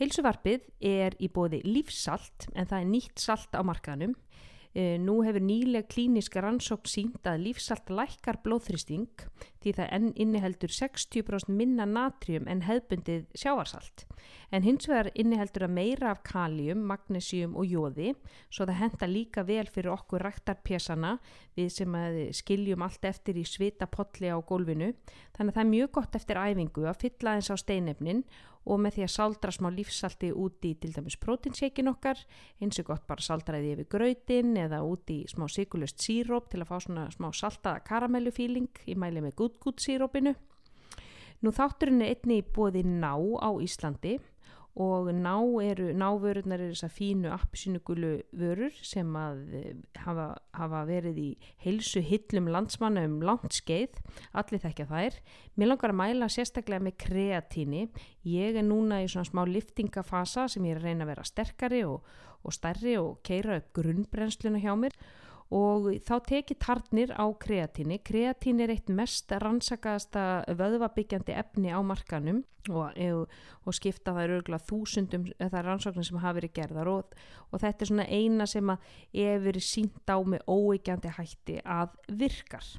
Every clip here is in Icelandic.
Heilsuvarpið er í bóði lífsalt en það er nýtt salt á markaðnum. E, nú hefur nýlega klíniska rannsók sínt að lífsalt lækkar blóðþristing því það inniheldur 60% minna natrium en hefbundið sjávarsalt. En hins vegar inniheldur að meira af kalium, magnesium og jóði svo það henda líka vel fyrir okkur rættarpjessana við sem skiljum allt eftir í svita potli á gólfinu. Þannig að það er mjög gott eftir æfingu að fylla eins á steinefnin og með því að saldra smá lífsalti út í til dæmis prótinseikin okkar eins og gott bara saldraði yfir gröytin eða út í smá sigurlust síróp til að fá svona smá saltaða karamellufíling í mæli með gútgút sírópinu. Nú þátturinn er einni bóði ná á Íslandi og ná eru, návörurnar eru þessar fínu appsynugulu vörur sem að eh, hafa, hafa verið í heilsu hillum landsmanna um langt skeið, allir þekkja þær. Mér langar að mæla sérstaklega með kreatíni. Ég er núna í svona smá liftingafasa sem ég er að reyna að vera sterkari og, og stærri og keira upp grunnbrennsluna hjá mér og þá tekið tarnir á kreatíni. Kreatín er eitt mest rannsakaðasta vöðvabyggjandi efni á markanum og, og skipta það öruglega þúsundum það rannsóknir sem hafa verið gerðar og, og þetta er svona eina sem að verið sínt á með óeikjandi hætti að virkar.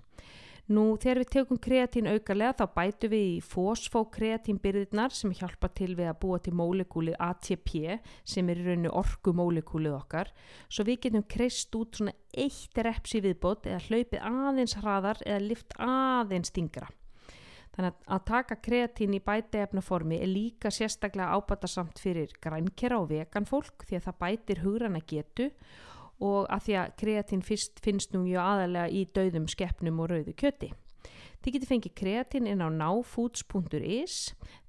Nú þegar við tökum kreatín aukarlega þá bætu við í fosfókreatínbyrðirnar sem hjálpa til við að búa til mólekúlið ATP sem er í rauninu orkumólekúlið okkar svo við getum kreist út svona eitt reps í viðbót eða hlaupið aðeins hraðar eða lift aðeins stingra. Þannig að taka kreatín í bæteefnaformi er líka sérstaklega ábatasamt fyrir grænkera og veganfólk því að það bætir hugrana getu og að því að kreatín finnst nú aðalega í dauðum skeppnum og rauðu kjöti. Þið getur fengið kreatín inn á náfoods.is,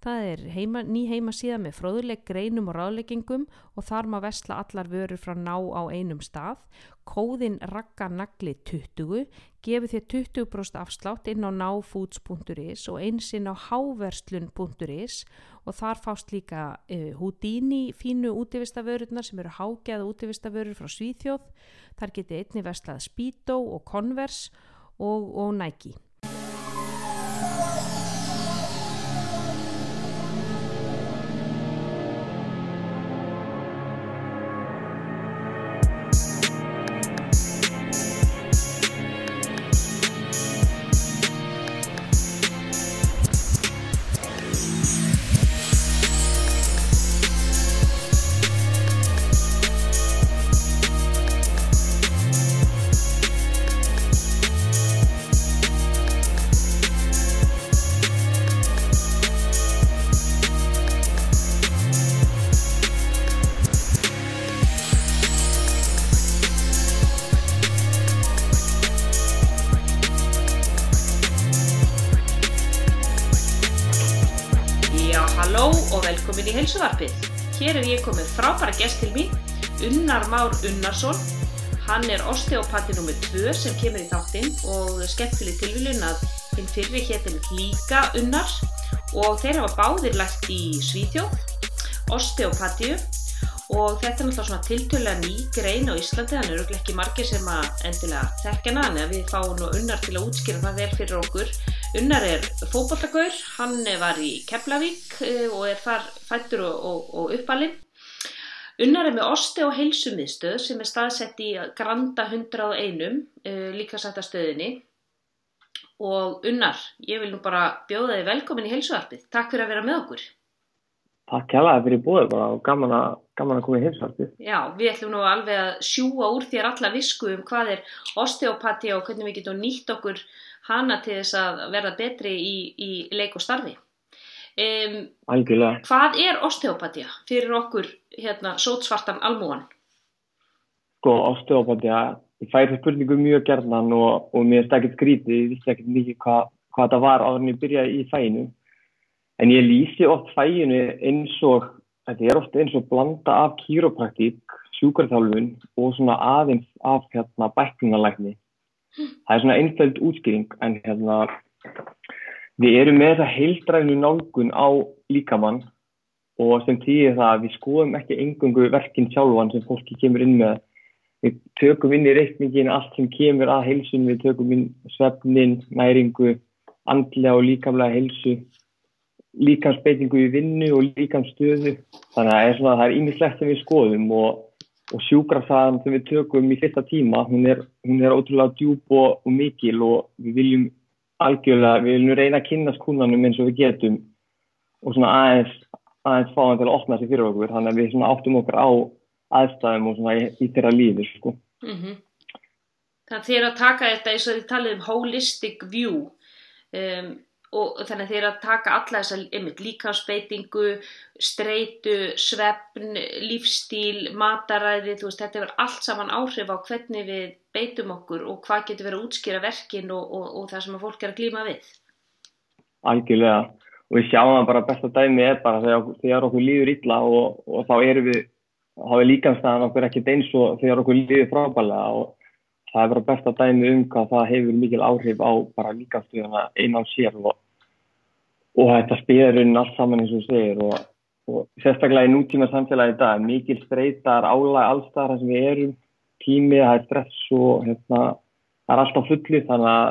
það er heima, ný heimasíða með fróðuleik greinum og ráðleggingum og þar má vestla allar vörur frá ná á einum stað. Kóðin rakkanagli 20 gefur þér 20% afslátt inn á náfoods.is og eins inn á háverslun.is og þar fást líka uh, Houdini fínu útivistavörurnar sem eru hágeða útivistavörur frá Svíþjóð. Þar getur einni vestlað Speedo og Converse og, og Nike. Unnarsson. Hann er osteopati nr. 2 sem kemur í þáttinn og skemmtileg tilvílun að hinn fyrri héttin líka Unnar og þeir hafa báðir lægt í Svíþjóð, osteopatíu og þetta er náttúrulega svona tiltölulega ný grein á Íslandi, þannig eru ekki margir sem að endilega þekkja hana, en við fáum nú Unnar til að útskýra það vel fyrir okkur Unnar er fókbóltagaur, hann var í Keflavík eh, og er fættur og, og, og uppalinn. Unnar er með osti og heilsumiðstöð sem er staðsett í Granda 101, eh, líka sætt að stöðinni. Og Unnar, ég vil nú bara bjóða þig velkomin í heilsuarpið. Takk fyrir að vera með okkur. Takk kælaði fyrir búið bara og gaman að, gaman að koma í heilsuarpið. Já, við ætlum nú alveg að sjúa úr þér alla visku um hvað er osteopati og hvernig við getum nýtt okkur hana til þess að verða betri í, í leik og starfi. Um, Algjörlega. Hvað er osteopatia fyrir okkur hérna sótsvartan almúan? Sko, osteopatia, ég færi spurningu mjög gerðan og, og mér er ekkert skrítið, ég vissi ekkert mikið hvað hva það var áður en ég byrjaði í fæinu. En ég lýsi oft fæinu eins og, þetta er oft eins og blanda af kýropraktík, sjúkarþálfun og svona aðeins af hérna bækningalækni það er svona einfæld útskýring en hérna við erum með það heildrænu nálgun á líkamann og sem týðir það að við skoðum ekki engungu verkinn sjálfan sem fólki kemur inn með. Við tökum inn í reikningin allt sem kemur að heilsun, við tökum inn svefnin, næringu, andlega og líkamlega heilsu líkansbeitingu í vinnu og líkanstöðu þannig að það er ímislegt sem við skoðum og, og sjúkrasaðan sem við tökum í fyrsta tíma hún er, hún er ótrúlega djúb og, og mikil og við viljum algjörlega, við viljum reyna að kynast kúnanum eins og við getum og svona aðeins, aðeins fá hann til að opna sig fyrir okkur þannig að við svona áttum okkur á aðstæðum og svona í, í þeirra lífi sko. Mm -hmm. Þannig að þér að taka þetta eins og þið talið um holistic view um, og þannig að þér að taka alla þessa einmitt, líkansbeitingu, streitu, svefn, lífstíl, mataræði, þú veist, þetta verður allt saman áhrif á hvernig við beitum okkur og hvað getur verið að útskýra verkin og, og, og það sem að fólk er að glýma við. Algjörlega og við sjáum að bara besta dæmi er bara þegar, þegar okkur líður illa og, og þá erum við, þá er líkanstæðan okkur ekkert eins og þegar okkur líður frábælega og það er bara besta dæmi um hvað það hefur mikil áhrif á bara líkanstöðuna einn á sér og, og þetta spyrurinn allt saman eins og segir og, og sérstaklega í nútíma samfélagi í dag, mikil streytar álæg allstar sem við erum, tími, það er stress og hérna, það er alltaf fulli þannig að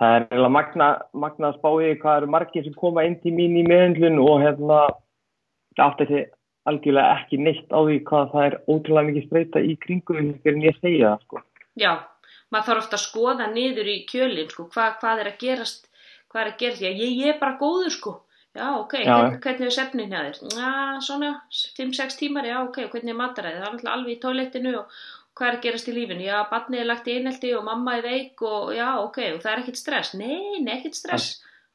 það er eiginlega magna, magna að spáði hvað eru margir sem koma inn til mín í meðhendlun og hérna aftur þessi algjörlega ekki neitt á því hvað það er ótrúlega mikið streyta í kringum en ég segja það sko. Já, maður þarf ofta að skoða niður í kjölinn sko, Hva, hvað er að gerast, hvað er að gerast, ég, ég er bara góður sko, já ok, já. Hvern, hvernig er sefnin hjá þér? Já, svona 5-6 tímar, já ok, hvernig er mataræðið, það er alveg í tóilettinu og hvað er að gerast í lífinu, já barnið er lagt í einhelti og mamma er veik og já ok og það er ekkit stress, nei, nei ekkit stress.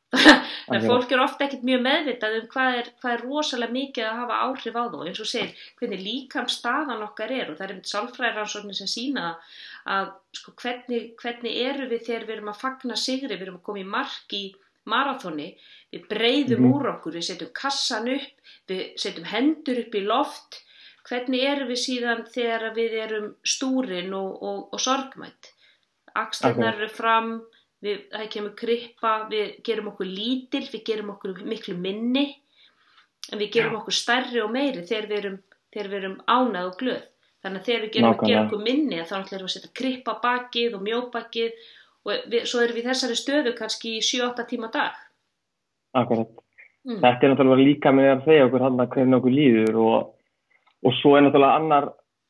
Þannig að fólk er ofta ekkit mjög meðvitað um hvað er, hvað er rosalega mikið að hafa áhrif á þú eins og segir hvernig líkam staðan okkar er og það er einmitt sálfræðaransóknir sem sína að sko, hvernig, hvernig eru við þegar við erum að fagna sigri, við erum að koma í mark í marathóni, við breyðum mm. úr okkur, við setjum kassan upp, við setjum hendur upp í loft hvernig erum við síðan þegar við erum stúrin og, og, og sorgmætt axlinnar eru fram við, það kemur krippa við gerum okkur lítil, við gerum okkur miklu minni en við gerum Já. okkur stærri og meiri þegar við erum, þegar við erum ánað og glöð. Þannig að þegar við gerum, gerum okkur minni þá ætlum við að setja krippa bakið og mjóbakið og við, svo erum við þessari stöðu kannski í 7-8 tíma dag. Akkurat. Mm. Þetta er náttúrulega líka með að segja okkur hann að hvernig okkur líður og og svo er náttúrulega annar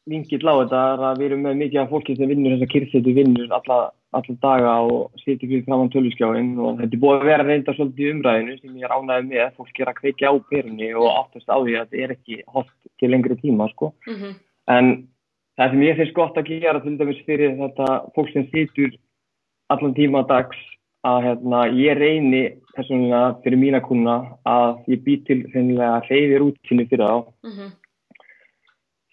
vingill á þetta að við erum með mikið af fólki sem vinnur þessa kyrsetu vinnur alla, alla daga og sýtir fyrir framann töluskjáin og þetta er búið að vera reynda svolítið umræðinu sem ég er ánæðið með fólk er að kveikja á perunni og áttast á því að þetta er ekki hótt til lengri tíma sko. mm -hmm. en það sem ég finnst gott að gera til dæmis fyrir þetta fólk sem sýtur allan tíma dags að hérna, ég reyni personlega fyrir mína kuna að ég bý til reyðir útsinni fyrir þá mm -hmm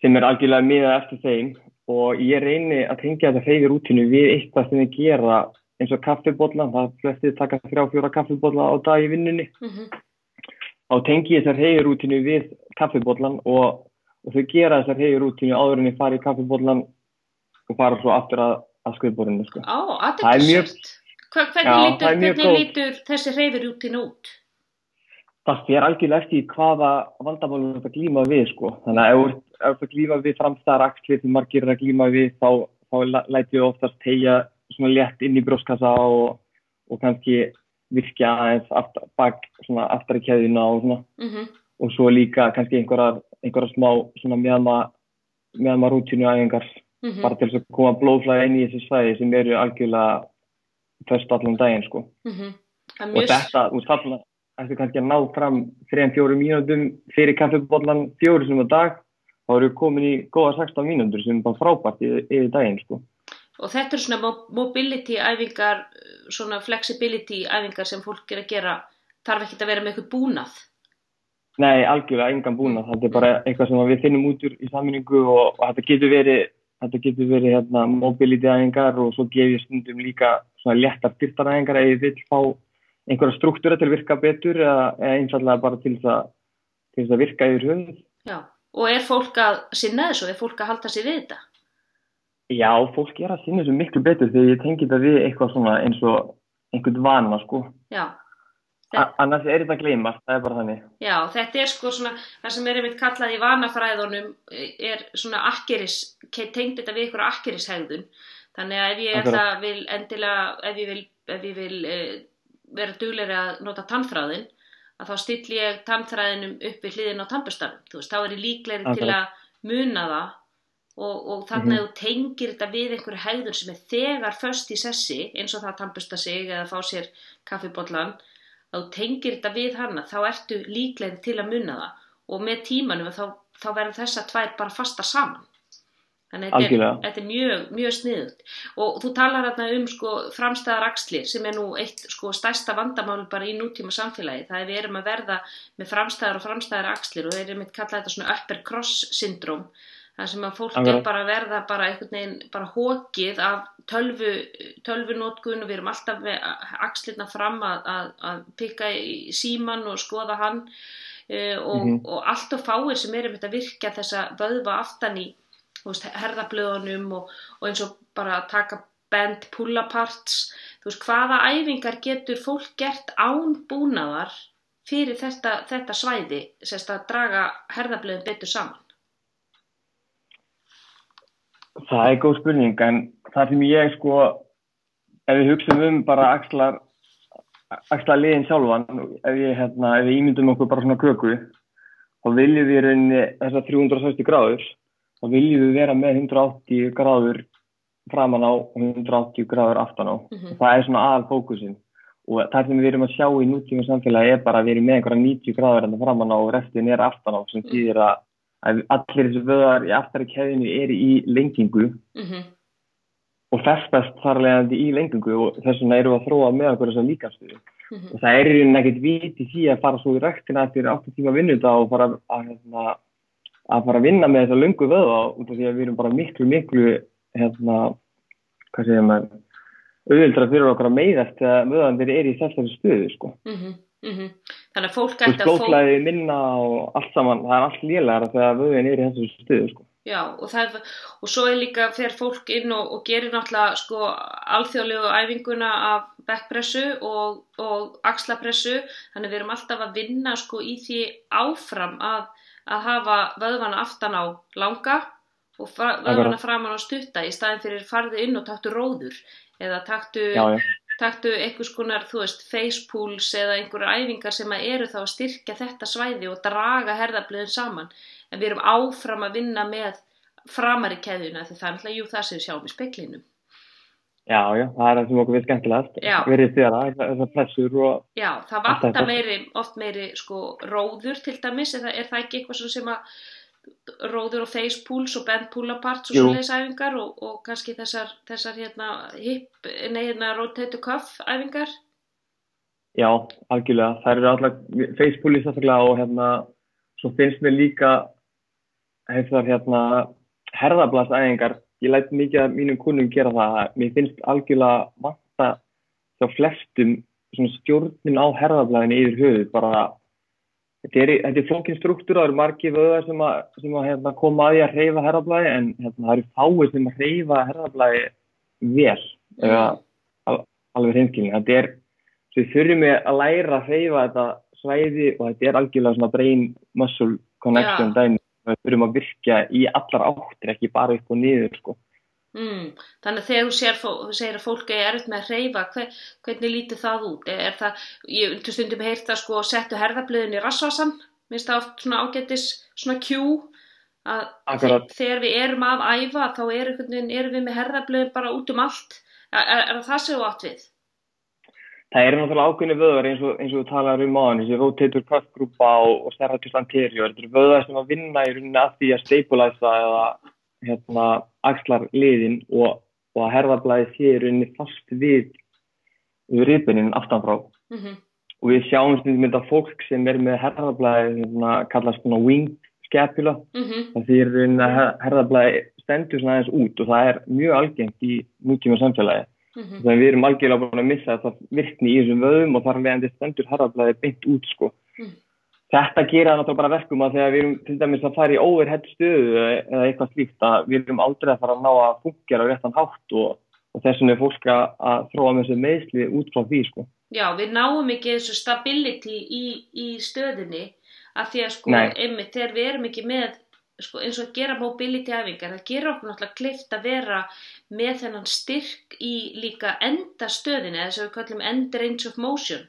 sem er algjörlega miðað eftir þeim og ég reyni að tengja þetta hreyfir útinu við eitthvað sem við gera eins og kaffibotla, það flestið taka þrjá fjóra kaffibotla á dag í vinnunni mm -hmm. og tengi þessar hreyfir útinu við kaffibotlan og, og þau gera þessar hreyfir útinu áður en þau fara í kaffibotlan og fara svo aftur að, að skrifborinu sko. Á, það er mjög Hvernig, já, lítur, hvernig lítur þessi útinu út? Það fyrir algjörlega eftir hvaða vandamálum þetta glíma við sko, þannig að ef ef það glýfa við framstæðar axli sem margir að glýma við þá, þá læti við oftast tegja svona létt inn í brjóskassa og, og kannski virkja aðeins aftar, bak, svona aftar í keðina og svona mm -hmm. og svo líka kannski einhverjar, einhverjar smá svona meðma meðma rútinu aðengar mm -hmm. bara til þess að koma blóðflæði inn í þessu svæði sem eru algjörlega först allan daginn sko mm -hmm. og þetta, þú þarna ættu kannski að ná fram 3-4 mínútum fyrir kaffebóllan fjóru sem á dag þá eru við komin í góða 16 mínundur sem er bara frábært yfir daginn sko. Og þetta eru svona mobility æfingar, svona flexibility æfingar sem fólk er að gera, þarf ekki að vera með eitthvað búnað? Nei, algjörlega engan búnað, þetta er bara eitthvað sem við finnum út úr í sammenningu og, og þetta getur verið, þetta getur verið hérna, mobility æfingar og svo gefið stundum líka svona léttar styrtar æfingar eða við vil fá einhverja struktúra til að virka betur eða einfallega bara til þess að, til þess að virka yfir höfuð. Já og er fólk að sinna þessu, er fólk að halda sér við þetta? Já, fólk er að sinna þessu miklu betur þegar ég tengi þetta við eitthvað svona eins og einhvern vana sko. Já. Þetta... Annars er þetta að gleyma, það er bara þannig. Já, þetta er sko svona, það sem er einmitt kallað í vanafræðunum er svona akkeris, tengt þetta við eitthvað akkerishægðun. Þannig að ef ég ætla vil endilega, ef ég vil, ef ég vil eh, vera duglega að nota tannfræðin, að þá stilli ég tannþræðinum upp við hliðin á tannbustanum, þú veist, þá er ég líklegri til Akkurat. að muna það og, og þannig að þú tengir þetta við einhverju hegðun sem er þegar föst í sessi, eins og það að tannbusta sig eða fá sér kaffibollan, að þú tengir þetta við hana, þá ertu líklegri til að muna það og með tímanum þá, þá verður þessa tvær bara fasta saman. Þannig að þetta er, þetta er mjög, mjög sniðut og þú talar hérna um sko, framstæðar axlir sem er nú eitt sko, stærsta vandamál bara í nútíma samfélagi. Það er við erum að verða með framstæðar og framstæðar axlir og þeir eru mitt kallað þetta svona upper cross syndrom það sem að fólk er Akkurat. bara að verða bara einhvern veginn bara hókið af tölvu, tölvunótkun og við erum alltaf með axlirna fram að, að, að pikka í síman og skoða hann. Uh, og, Mhm. og allt og fáir sem eru með að virka þessa vöðva aftan í veist, herðablöðunum og, og eins og bara að taka bend pull-aparts, þú veist, hvaða æfingar getur fólk gert án búnaðar fyrir þetta, þetta svæði, sérst að draga herðablöðin betur saman? Það er góð spurning, en það sem ég sko, ef við hugsaum um bara axlar, axlar liðin sjálfan, ef hérna, við ímyndum okkur bara svona köku, þá viljum við rauninni þessar 360 gráður, þá viljum við vera með 180 gráður framan á og 180 gráður aftan á. Mm Og það er svona aðal fókusin. Og það sem við erum að sjá í nútíma samfélagi er bara að við erum með einhverja 90 gráður en framan á og restin er aftan á, sem Mm. þýðir að að allir þessu vöðar í aftari keðinu eru í lengingu Mm og festast þar leiðandi í lengingu og þess vegna erum við að þróa með okkur þessa líkastuðu. -hmm. Og það er í rauninni ekkert vit í því að fara svo í ræktina eftir 8 tíma vinnunda og fara að, hérna, að fara að vinna með þessa lungu vöða út af því að við erum bara miklu, miklu, hérna, hvað segir maður, auðvildra fyrir okkur að meiðast þegar vöðandir er í þessari stöðu, sko. Mhm, Þannig að fólk ætti að fó... skóflæði minna og allt saman, það er allt lélæra þegar vöðin er í þessari stöðu, sko. Já, og, það, og svo er líka fer fólk inn og, og gerir náttúrulega sko alþjóðlegu æfinguna af backpressu og, og axlapressu, þannig við erum alltaf að vinna sko í því áfram að, að hafa vöðvana aftan á langa og vöðvana framan á stutta í staðin fyrir farðu inn og taktu róður eða taktu, Já, já. taktu einhvers konar, þú veist, face pools eða einhverjar æfingar sem eru þá að styrkja þetta svæði og draga herðablöðin saman en við erum áfram að vinna með framari keðjuna því það er náttúrulega, jú, það sem við sjáum í speklinum. Já, já, það er það sem okkur við skemmtilegast. Já. Verið þér að þessar pressur og Já, það þetta. meiri, oft meiri sko róður til dæmis, er það, er það ekki eitthvað sem að róður og face pools og bend pull aparts og svoleiðis æfingar og, og kannski þessar, þessar hérna hip, nei hérna rotate cuff æfingar? já, algjörlega. Það eru alltaf Facebooki sérstaklega og hérna, svo finnst mér líka þessar hérna herðablasæðingar. Ég læt mikið af mínum kunnum gera það. Mér finnst algjörlega vanta hjá flestum stjórnin á herðablaðinu yfir höfuð. Bara, þetta er, þetta er flókin struktúra, það eru margir vöðar sem að, sem að hérna, koma að því að hreyfa herðablaði en hérna, það eru fáið sem að hreyfa herðablaði vel. Eða, al, alveg reynskilin. Þetta er, við þurfum við að læra að hreyfa þetta svæði og þetta er algjörlega brain muscle connection dæmi. Við þurfum að virka í allar áttir, ekki bara upp og niður, sko. Mm, þannig að þegar þú sér, segir að fólk er erfitt með að hreyfa, hver, hvernig lítur það út? Er, er það, ég undir stundum heyrt að sko settu herðablöðin í rassvasan, minnst það oft svona ágættis svona kjú, að Akkurat. þe- þegar við erum að æfa þá er, erum við með herðablöðin bara út um allt. Er, er, er það sem þú átt við? Það eru náttúrulega ákveðni vöðvar eins og, eins og þú talar um áðan, þessi rotator cuff grúpa og, og serratus anterior. Þetta eru vöðvar sem að vinna í rauninni að því að stabilisa eða hérna, axlar liðin og, og að herðablaði sé í rauninni fast við, við ripinin aftanfrá. Mm -hmm. Og við sjáum stundum þetta fólk sem er með herðablaði hérna, kallast svona winged scapula. Mm Það því er rauninni að her- herðablaði stendur svona aðeins út og það er mjög algengt í nútíma samfélagi. -hmm. Þannig að við erum algjörlega búin að missa þetta virkni í þessum vöðum og þar leðandi stendur harðablaði beint út sko. Mm. Þetta gera það náttúrulega bara verkum að þegar við erum til dæmis að fara í overhead stöðu eða eitthvað slíkt að við erum aldrei að fara að ná að fungera á réttan hátt og, og þess vegna er fólk að, að þróa með þessu meðsli út frá því sko. Já, við náum ekki þessu stability í, í stöðinni af því að sko, einmitt, þegar við erum ekki með sko, eins og að gera mobility æfingar, það gerir okkur náttúrulega klift að vera með þennan styrk í líka enda stöðinni, þess að við kallum end range of motion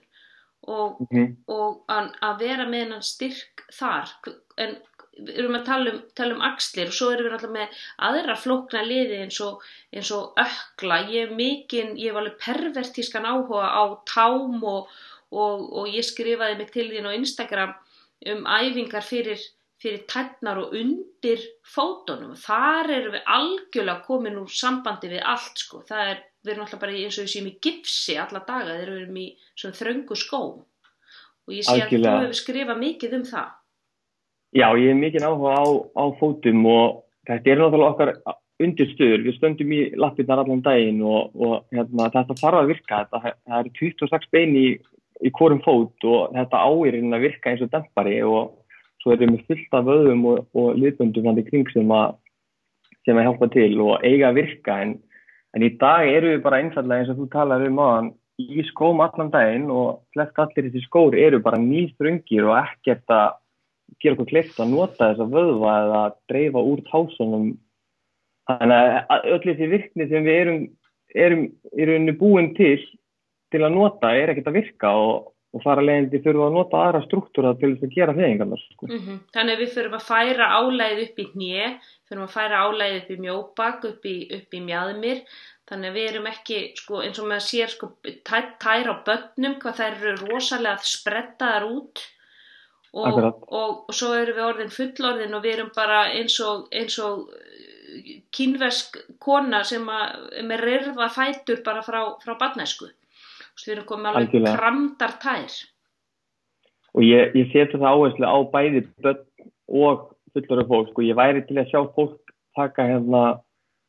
og, mm -hmm. og að, að vera með hennan styrk þar en við erum að tala um, tala um axlir og svo erum við alltaf með aðra flókna liði eins og, eins og ökla ég hef mikinn, ég hef alveg pervertískan áhuga á tám og, og ég skrifaði mig til þín á Instagram um æfingar fyrir, fyrir tætnar og undir fótonum þar erum við algjörlega komin úr sambandi við allt sko. Það er, við erum alltaf bara eins og við séum í gipsi alla daga þegar við erum í svona þröngu skó og ég sé algjörlega. að þú hefur skrifað mikið um það. Já, ég hef mikið áhuga á, á fótum og þetta er náttúrulega okkar undirstöður, við stöndum í lappirnar allan daginn og, og hérna, þetta farfa að virka, þetta, það er 26 bein í í hvorum fót og þetta áirinn að virka eins og dempari og svo erum við fyllt af vöðum og, og liðböndum hann í kring sem að, sem að hjálpa til og eiga að virka. En, en í dag eru við bara einfallega eins og þú talar um aðan í skóm allan daginn og flest allir þessi skór eru bara nýströngir og ekkert að gera okkur klift að nota þessa vöðva eða að dreifa úr tásunum þannig að öll þessi virkni sem við erum, erum, erum búin til til að nota er ekkert að virka og, og fara leiðindi fyrir að nota aðra struktúra til þess að gera þegingarnar. Sko. Mm -hmm. Þannig að við fyrir að færa álæðið upp í hnið, fyrir að færa álæðið upp í mjóbak, upp í, upp í mjadmir, þannig að við erum ekki, sko, eins og maður sér, sko, tæ, tær á börnum, hvað þær eru rosalega sprettaðar út og, og, og svo eru við orðin fullorðin og við erum bara eins og, eins og kínvesk kona sem að, með ryrða fætur bara frá, frá barnæsku við erum komið alveg Algjörlega. kramdar tær og ég, ég seti það áherslu á bæði börn og fullorðu fólk og sko. ég væri til að sjá fólk taka hérna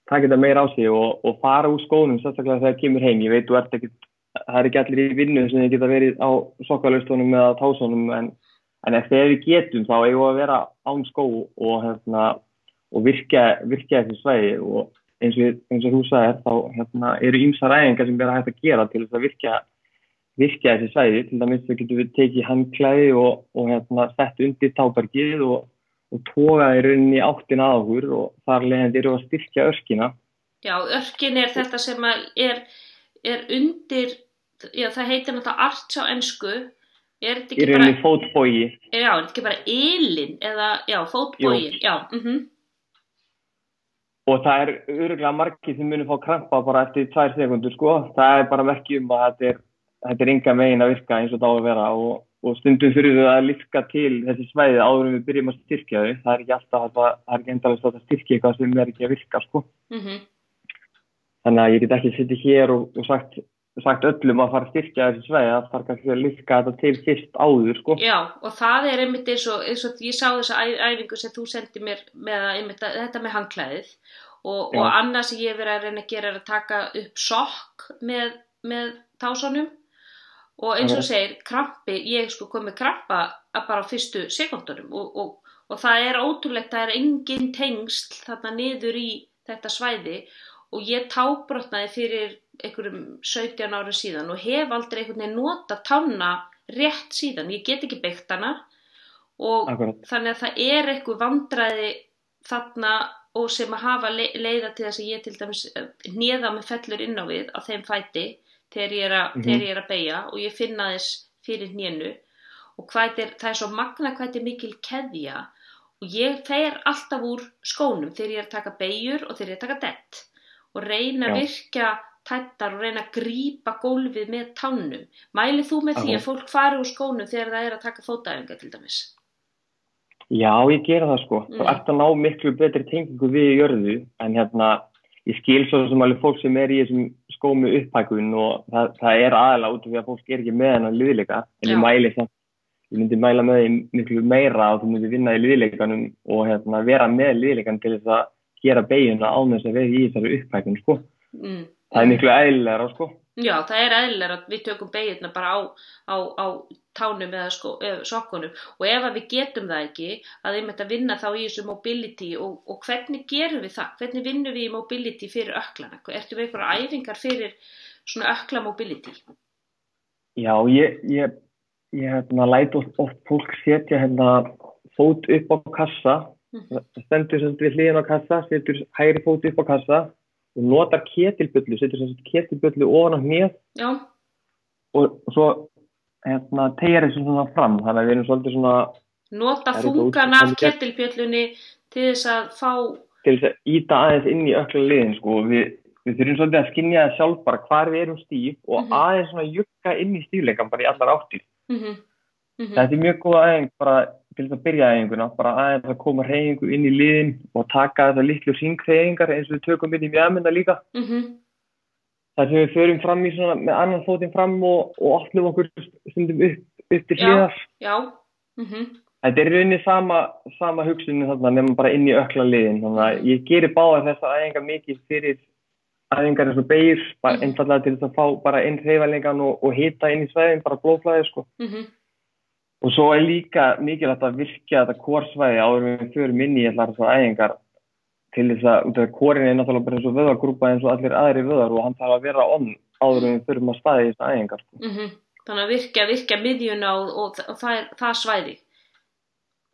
taka þetta meira á sig og, og fara úr skónum sérstaklega þegar það kemur heim ég veit, ekki, það er ekki allir í vinnu sem þið geta verið á sokkalaustónum eða tásunum en, en þegar við getum þá eigum við að vera án skó og, hérna, og virka, virka þessi svæði og eins og, eins og þú sagðir þá hérna, eru ímsa ræðingar sem verður hægt að gera til þess að virka, virka þessi svæði. Til dæmis þá getur við tekið handklæði og, og hérna, sett undir tábergið og, og tókaði rauninni áttin að okkur og þar leðandi eru að styrkja örkina. Já, örkin er þetta sem er, er undir já það heitir náttúrulega arts á ennsku er þetta ekki bara já, er þetta ekki bara ylin eða já, fótbógi já, mhm. mm og það er öruglega margi sem munir fá krampa bara eftir tvær sekundur sko, það er bara merkjum að þetta er, þetta er ynga megin að virka eins og það á að vera og, og stundum fyrir við að lifka til þessi svæði áður en við byrjum að styrkja þau, það er ekki alltaf að það er ekki endalist að styrkja eitthvað sem er ekki að virka sko. Mm -hmm. Þannig að ég get ekki sittið hér og, og sagt, sagt öllum að fara að styrkja þessi svæði, það þarf kannski að lifka þetta til fyrst áður sko. Já og það er einmitt eins og, eins og ég sá þessa æfingu sem þú sendið mér með einmitt, þetta með hangklæðið og, og annað sem ég hef verið að reyna að gera er að taka upp sokk með, með tásunum. Og eins og segir krampi, ég sko komið krampa bara á fyrstu sekundunum og, og, og það er ótrúlegt, það er engin tengsl þarna niður í þetta svæði. Og ég tábrotnaði fyrir einhverjum 17 ára síðan og hef aldrei einhvern veginn nota tanna rétt síðan, ég get ekki byggt hana og Akkurat. þannig að það er eitthvað vandraði þarna og sem að hafa leiða til þess að ég til dæmis nýða með fellur inn á við á þeim fæti þegar ég er að, mm -hmm. er að beigja og ég finna þess fyrir nýjenu og er, það er svo magna hvað þetta er mikil keðja og ég fer alltaf úr skónum þegar ég er að taka beigjur og þegar ég er að taka dett og reyna að virka tættar og reyna að grípa gólfið með tánum. Mælið þú með því að fólk fari úr skónum þegar það er að taka fótaæfinga til dæmis? Já, ég gera það sko. Mm. Það ert að ná miklu betri tengingu við jörðu en hérna, ég skil svo sem alveg fólk sem er í þessum skómi upphækun og það, það er aðalega út af því að fólk er ekki með hennar liðleika en Já. ég mæli það, ég myndi mæla með því miklu meira að þú myndi vinna í liðleikanum og hérna, vera með liðleikan til þess að gera beiguna á þess að vera í þessari upphækun sko. Mm. Það er miklu eðlilega sko. Já, það er eðlilega að við tökum beiguna bara á, á, á tánum eða, sko, sokkunum og ef við getum það ekki að einmitt að vinna þá í þessu mobility og, og hvernig gerum við það? Hvernig vinnum við í mobility fyrir öklana? Ertu við einhverja æfingar fyrir svona ökla mobility? Já, ég, ég, ég hérna, læti oft, oft fólk setja hérna fót upp á kassa, mm stendur sem við hlýðin á kassa, setur hægri fót upp á kassa og notar ketilböllu, setur sem ketilböllu ofan á hnið og, svo hérna, tegja þessu svona fram þannig að við erum svolítið svona Nota þungan af kettilbjöllunni til þess að fá, til þess að íta aðeins inn í ökla liðin sko. við, við þurfum svolítið að skinja það sjálf bara hvar við erum stíf og Mhm. aðeins svona jukka inn í stífleikan bara í allar áttir mhm, mhm, þetta er mjög góða aðeins bara til þess að byrja aðeinguna bara aðeins að koma hreyfingu inn í liðin og taka þessar litlu synghreyfingar eins og við tökum inn í mjögmynda líka mhm, þar sem við förum fram í svona með annan fótinn fram og, og opnum okkur stundum upp, upp til Já. hliðar já, mhm, Þetta er rauninni sama, sama hugsunni þarna nema bara inn í ökla liðin. Þannig að ég gerir báða þessa æfingar mikið fyrir æfingar eins og beigir, bara Mhm. einfallega til þess að fá bara inn hreyfalingan og, og hita inn í svæðin, bara blóflæði sko. mhm, Og svo er líka mikilvægt að virkja þetta kórsvæði áður við förum inn í allar þessar æfingar til þess að, út af kórin er náttúrulega bara eins og vöðagrúpa eins og allir aðri vöðar og hann þarf að vera onn áður við förum að staði í þessar æfingar sko. mhm. Þannig að virkja, virkja miðjuna og, og, og það, er- það svæði.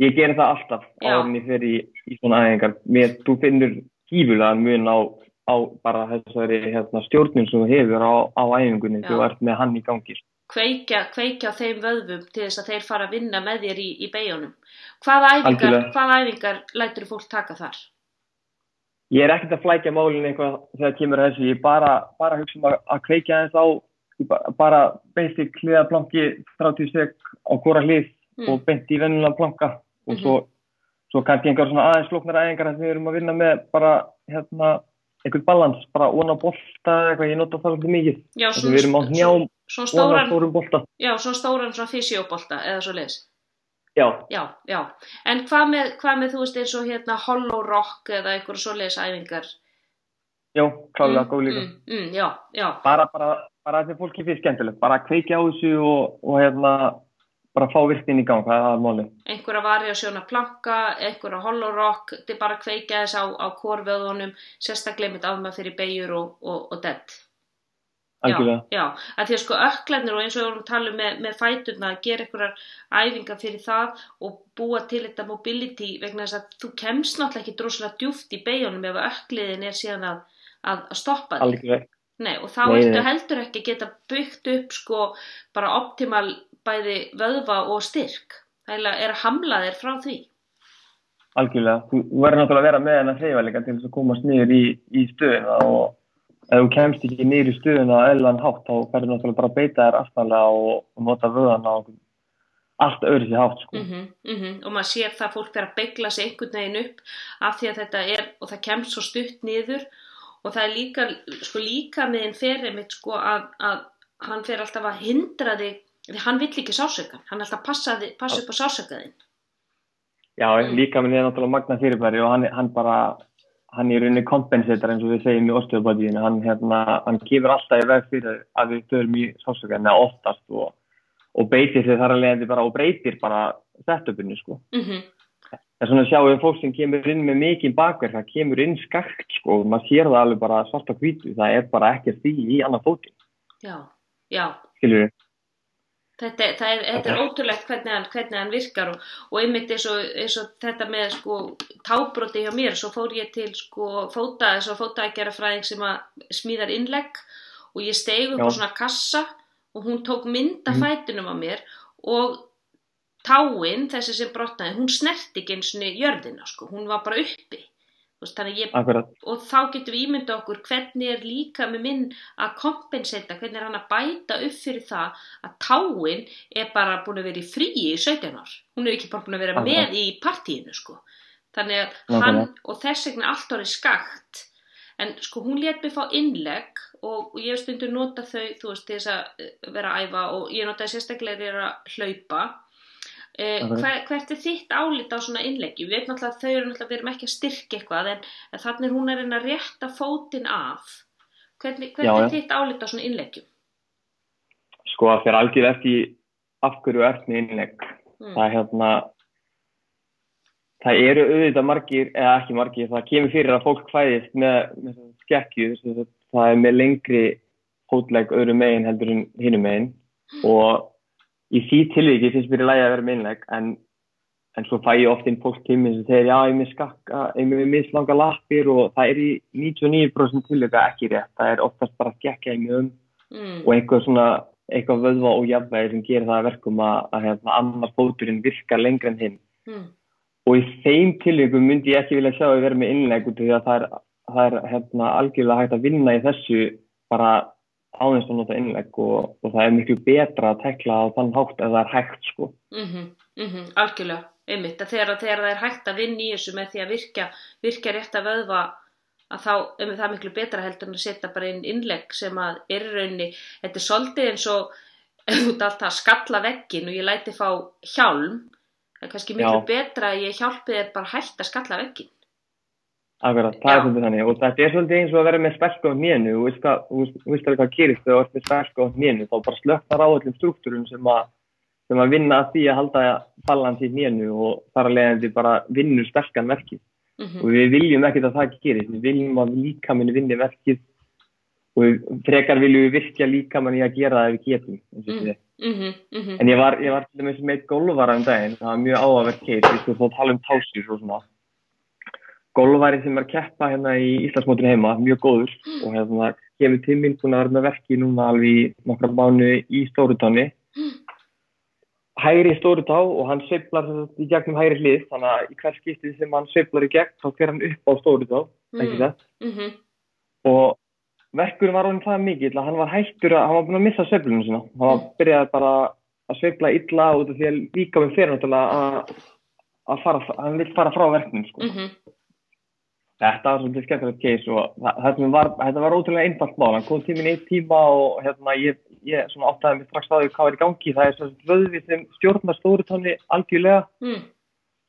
Ég ger það alltaf áður ég fer í, í svona æfingar. Mér, þú finnur gífulega mun á, á bara þessari hérna, stjórnum sem þú hefur á, á æfingunni Já. þegar þú ert með hann í gangi. Kveikja, kveikja þeim vöðvum til þess að þeir fara að vinna með þér í, í beigunum. Hvaða æfingar, hvaða æfingar lætur fólk taka þar? Ég er ekkert að flækja málinn eitthvað þegar kemur að þessu. Ég er bara, bara að hugsa um að, að kveikja aðeins á ég ba- bara basic hliðaplanki 30 sek á hvora hlið Mm. og beint í vennulega planka og Mhm. svo, svo kannski einhver svona aðeins flóknar æfingar sem við erum að vinna með bara hérna einhvern balans, bara ón á bolta eða eitthvað, ég nota það svolítið mikið. Já, að við erum á njám Svona ón á stóran, stórum bolta. já, svona stóran svona fysjóbolta eða svo leis. Já, Já, já. En hvað með, hvað með þú veist eins og hérna hollow rock eða eitthvað svo leis æfingar? já, klálega, góð líka. Mm, mm, já, já. Bara, bara, bara þetta fólki finnst skemmtilegt, bara að kveikja á þessu og, og hérna, bara fá virknin í gang, það er aðmáli. einhverja variasjóna planka, einhverja hollow rock, þetta er bara að kveika þess á, á korvöðunum, sérstaklega með afmað fyrir beigur og, og, og dead. Algjörlega. Já, já, að því að sko öklarnir og eins og við vorum að tala um með, með fæturna að gera einhverjar æfingar fyrir það og búa til þetta mobility vegna þess að þú kemst náttúrulega ekki droslega djúft í beigunum ef ökliðin er síðan að, að, að stoppa þig. Algjörlega. Nei, og þá ertu heldur ekki að geta byggt upp sko bara optimal bæði vöðva og styrk. Það er að hamla þér frá því. Algjörlega. Þú verður náttúrulega að vera með hennar hreyfalega til þess að komast niður í, í stöðuna og ef þú kemst ekki niður í stöðuna eðlan hátt þá verður náttúrulega bara að beita þér aftalega og, og nota vöðana einhvern- allt öðru sér hátt sko. Mm -hmm, Og maður sér það að fólk er að begla sig einhvern veginn upp af því að þetta er, og það kemst svo stutt niður og það er líka, sko líka með einn ferið mitt sko að, að hann fer alltaf að hindra þig, því hann vill ekki sásökan, hann er alltaf að passa, passa upp á sásökaðin. Já, Mm. líka minn er náttúrulega magna fyrirbæri og hann, hann bara, hann er rauninni kompensator eins og við segjum í osteopatíinu, hann, hérna, hann kemur alltaf í veg fyrir að við förum í sásökan eða oftast og, og beitir sér þar að leiðandi bara og breytir bara setupinu sko. Mm Það er svona að sjá um fólk sem kemur inn með mikið bakverk, það kemur inn skakt sko, og maður sér það alveg bara svart á hvítu, það er bara ekkert því í annan fótinn, Já, já, skilur við. Þetta, það er, þetta er ótrúlegt hvernig hann, hvernig hann virkar og, og einmitt eins og, eins og þetta með sko tábroti hjá mér, svo fór ég til sko fóta, eins og fótaækjarafræðing sem að smíðar innlegg og ég steig upp Já. á svona kassa og hún tók mynd af Mhm. fætunum á mér og táin, þessi sem brotnaði, hún snerti ekki eins og jörðina sko, hún var bara uppi. Veist, ég Akkurat, og þá getum við ímynda okkur hvernig er líka með minn að kompenseta, hvernig er hann að bæta upp fyrir það að táin er bara búin að vera í fríi í 17 ár. Hún er ekki bara búin að vera Akkurat. með í partíinu sko. Þannig að hann Nákvæmlega. og þess vegna allt orðið skakt. En sko hún let mig fá innlegg og, ég stundur nota þau, þú veist, þess að eh, vera að æfa og ég notaði sérstaklega þegar ég er að hlaupa. Akkurat. hver, hvert er þitt álit á svona innleggi? Við veitum náttúrulega að þau eru náttúrulega, við erum ekki að styrka eitthvað en, en þannig er hún að reyna að rétta fótinn af. Hvernig, hvert Já, er þitt álit á svona innleggjum? sko það fyrir algjör eftir af hverju ert með innlegg. Mm. Það er hérna, það eru auðvitað margir, eða ekki margir, það kemur fyrir að fólk fæðist með, með skekkju, það er með lengri hótlegg öðru megin heldur en hinum megin og í því tilviki finnst mér í lagi að vera með innlegg en, en svo fæ ég oft inn fólk mér sem segir já ég með skakka, ég með mislanga lappir og það er í 99% tilvika ekki rétt, það er oftast bara skekkja í mjögum Mm. og einhver svona eitthvað vöðva og jafnvegi sem gerir það að verkum að, að hérna, annar fóturinn virkar lengra en hinn mm. og í þeim tilvíkum myndi ég ekki vilja sjá að vera með innleg út af því að það er, það er hérna, algjörlega hægt að vinna í þessu bara áðins að nota innleg og, og það er miklu betra að tekla á þann hátt ef það er hægt sko. Mm -hmm, algjörlega, einmitt þegar, þegar það er hægt að vinna í þessu með því að virka, virka rétt að vöðva að þá um, það er miklu betra heldur en að setja bara inn innlegg sem að er í rauninni, þetta er svolítið eins og út alltaf að skalla veggin og ég læti fá hjálm það er kannski miklu Já. betra að ég hjálpi þér bara hægt að skalla veggin Akkurat, það er svolítið þannig. Og þetta er svolítið eins og að vera með spelka á hnénu. Og veist hvað- veist- alveg hvað gerist þegar þú ert með spelka á hnénu. Þá bara slöknar á öllum struktúrum sem að sem að vinna að því að halda balans í hnénu og þar að leiðandi bara vinnur spelkan verkið. Mm og við viljum ekkert að það gerist. Við viljum að líkaminni vinni verkið. Og við, frekar viljum við virkja líkamann í að gera það ef við getum Mm. mm. -hmm, mm -hmm. en ég var, ég var til dæmis með golfara um daginn. Það var mjög áhverð golfari sem er að keppa hérna í Íslandsmótinu heima mjög góður og hérna kemur til minn búin að vera með verki núna alveg í nokkra mánu í Stórutáni hægri Stórutá og hann sveiflar í gegnum hægri hlið þannig að í hver skiptið sem hann sveiflar í gegn þá fer hann upp á Stórutá ekki það mm -hmm. og verkurinn var honum það mikill að hann var hættur að hann var búin að missa sveiflunum sína hann var byrjað bara að sveifla illa út af því að líka með fyrir að, að fara, hann vil fara frá verknum sko. Mm -hmm. Þetta var svolítið skemmtilegt case og var, þetta var ótrúlega einfalt mál hann kom tíminn eitt tíma og hérna ég, ég áttaði mig strax á því hvað er í gangi það er svona vöðvi sem stjórnar stórutónni algjörlega mm.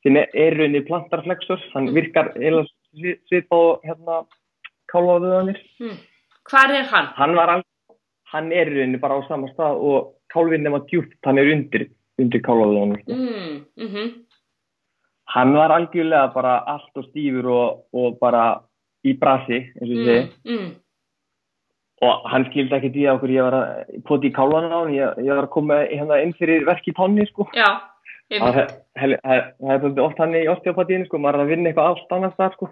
sem er, rauninni plantarflexor hann virkar eða svip á hérna kálváðuðanir Mm. hvar er hann? hann var alveg, hann er rauninni bara á sama stað og kálfinn nema djúpt, hann er undir, undir. Sko. Mm. Mm -hmm. Hann var algjörlega bara allt og stífur og, og bara í brasi, eins og ég segi. mm. mm. Og hann skildi ekki því að okkur ég var að poti í kálfanum á hann, ég, ég var að koma hérna inn fyrir verk í tonni, sko. Já, Það er- er er svolítið oft hann í osteopatíinu, sko, maður er að vinna eitthvað allt annars þar, sko.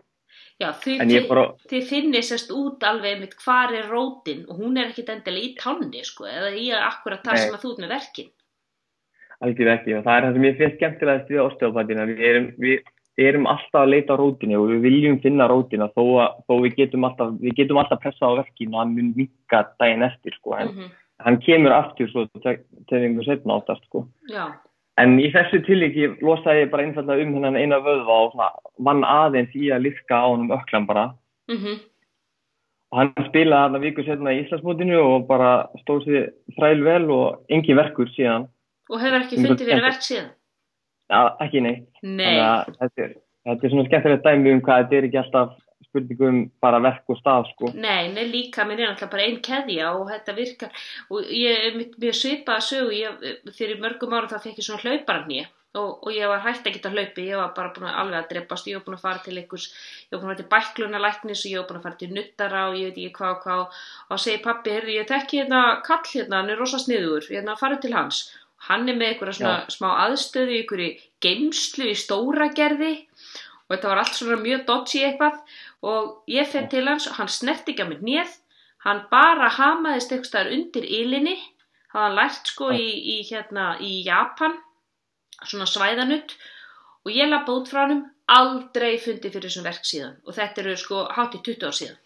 Já, þið, ég bara, þið finnir sérst út alveg einmitt hvar er rótin og hún er ekkit endilega í tanni sko, eða í akkurat það sem að þú ert með verkin. Algjörlega ekki, og það er það sem ég finnst skemmtilegast við osteopatíina, við erum, við erum alltaf að leita rótinu og við viljum finna rótina þó að þó við getum alltaf, við getum alltaf pressa á verkinu hann mun minka daginn eftir sko, en Mm hann kemur aftur svo einhver setna áttast sko. Já, En í þessu tilíki losaði ég bara einfallega um hennan eina vöðva og svona, vann aðeins í að liska á honum öklan bara. mm Og hann spilaði þarna viku setna í Íslandsmótinu og bara stóð sér þræl vel og engin verkur síðan. Og hefur ekki fundið fyrir verk síðan. Ja, ekki neitt. Nei, að þetta er, þetta er svona skemmtilegt dæmi um hvað þetta er ekki alltaf spurningu um bara verk og stað sko. nei, nei, líka minn er alltaf bara einn keðja og þetta virkar. Og ég er mjög svipaða sögu, ég, fyrir mörgum ára þá fekk ég svona hlauparanni og, og ég var hægt að geta hlaupi, ég var bara búin að alveg að dreppast, ég var búin að fara til einhvers, ég var búin að fara til bæklunalæknis og ég var búin að fara til nuttara og ég veit ekki hvað og hvað. Og segi pappi, heyrðu, ég tekki hérna kall hérna, hann er rosa sniður, hérna farið til hans hann er með einhverja svona smá aðstöðu í einhverju geimslu í stóra gerði og þetta var allt svona mjög dodgy eitthvað. Og ég fer til hans og hann snert ekki á mig nýð hann bara hamaðist eitthvað undir ylinni það hann lært sko í, í hérna í Japan svona svæðanutt. Og ég lappa út frá hann aldrei fundið fyrir þessum verk síðan. Og þetta eru sko hátt í 20 ár síðan.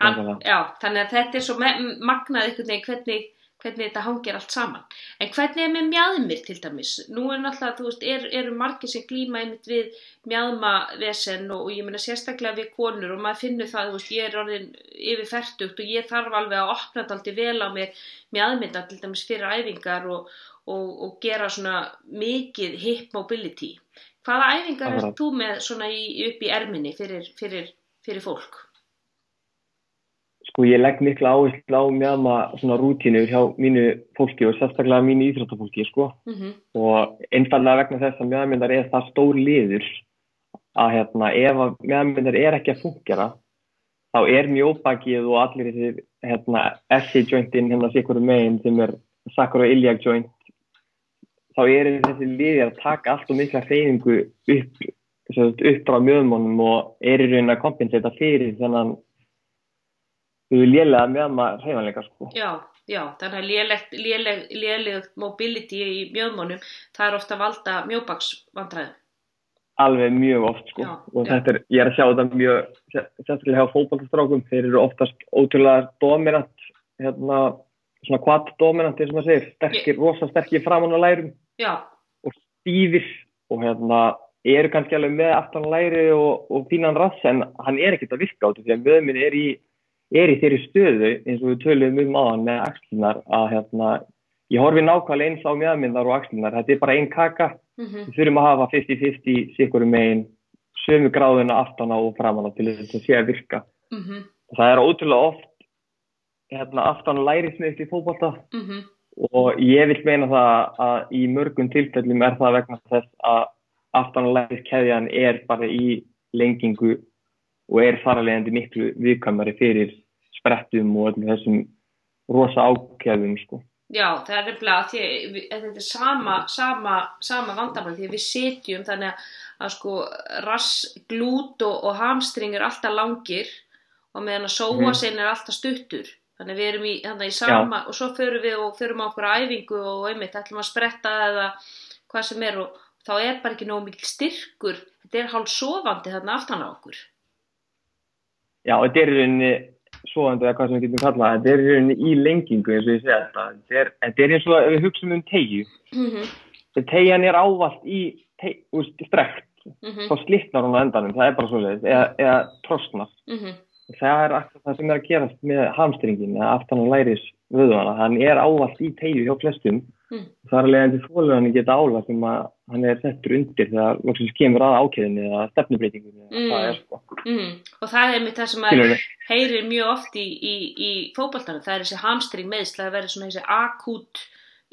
Hann, Nákvæmlega. já, þannig að þetta er svo me- magnað einhvern veginn hvernig, hvernig þetta hangir allt saman. En hvernig er með mjadmir til dæmis? Nú er náttúrulega, þú veist, er, eru margir sem glíma einmitt við mjadmavesen og, og ég meina sérstaklega við konur og maður finnur það, þú veist, ég er orðin yfir færtugt og ég þarf alveg að opna þetta alltaf vel á mér mjadmynda til dæmis fyrir æfingar og, og, og gera svona mikið hip mobility. Hvaða æfingar ert þú með svona í, upp í erminni fyrir, fyrir, fyrir fólk? Sko ég legg mikla áherslu á mjögma svona rútínu hjá mínu fólki og sérstaklega mínu íþróttafólki sko. Mm og einfallega vegna þess að mjögmyndar er það stór liður að hérna ef að mjögmyndar er ekki að fungera þá er mjóbakið og allir þessi hérna SC jointin hérna sikkur megin sem er sacroiliac joint þá er þessi liðir að taka allt og mikla hreyfingu upp, upp frá mjögmónum og er í raunin að kompensata fyrir þennan lélega mjögma hreyfanleika sko. Já, já, þannig að lélegt, léleg, lélegt mobility í mjöðmónum, það er ofta valda mjóbaksvandræðum. Alveg mjög oft sko Já, og já. þetta er, ég er að sjá þetta mjög, sérstaklega hjá fótballtastrákum, þeir eru oftast ótrúlega dominant, hérna, svona quad dominant, eins og maður segir, sterkir, rosa sterkir framan á lærum Já, og stífir og hérna, eru kannski alveg með aftan á læri og, og fínan rass en hann er ekkert að virka á þetta því að möðminn er í, er í þeirri stöðu eins og við töluðum um aðan með axlunar að hérna, ég horfi nákvæmlega eins á mjöðminnar og axlunar, þetta er bara ein kaka. Mhm, við þurfum að hafa 50-50 sikkurum megin sömu gráðuna aftan á og framan á til þess að sé að virka. Mhm, og það er ótrúlega oft hérna, aftan lærismið í fótbolta. Mhm, og ég vil meina það að í mörgum tilfellum er það vegna þess að aftan læriskeðjan er bara í lengingu og er þaralegandi miklu viðkvæmari fyrir sprettum og öllum þessum rosa ákjæðum sko. Já, það er nefnilega að að þetta er sama, sama, sama vandamál því við sitjum þannig að, að sko rass, glút og, og hamstring er alltaf langir og meðan að sóa Mhm. sinn er alltaf stuttur þannig að við erum í, í sama og svo förum við og förum á okkur æfingu og einmitt ætlum að spretta eða hvað sem er og þá er bara ekki nóg mikil styrkur þetta er hálf sofandi þarna aftan á okkur Já, þetta er í rauninni svoandi eða hvað sem við getum kallað, þetta er í rauninni í lengingu eins og ég segja þetta. Þetta er, eins og að við hugsaum um tegju. mhm, Þegar tegjan er ávallt í strekt, mhm, þá slitnar hún á endanum, það er bara svoleiðis, eða, eða trosnar. mhm Það er alltaf það sem er að gerast með hamstringin eða aftan á læris vöðvana. Hann er ávallt í tegju hjá flestum. Mm. Það er endur fólur hann geta álag sem að hann er settur undir þegar loksins kemur að ákveðinni eða stefnubreitingunni. Mm. Það sko. mhm og það er einmitt það sem heyrir mjög oft í, í, í fótboltanum, það er þessi hamstring meðsl að vera svona þessi akút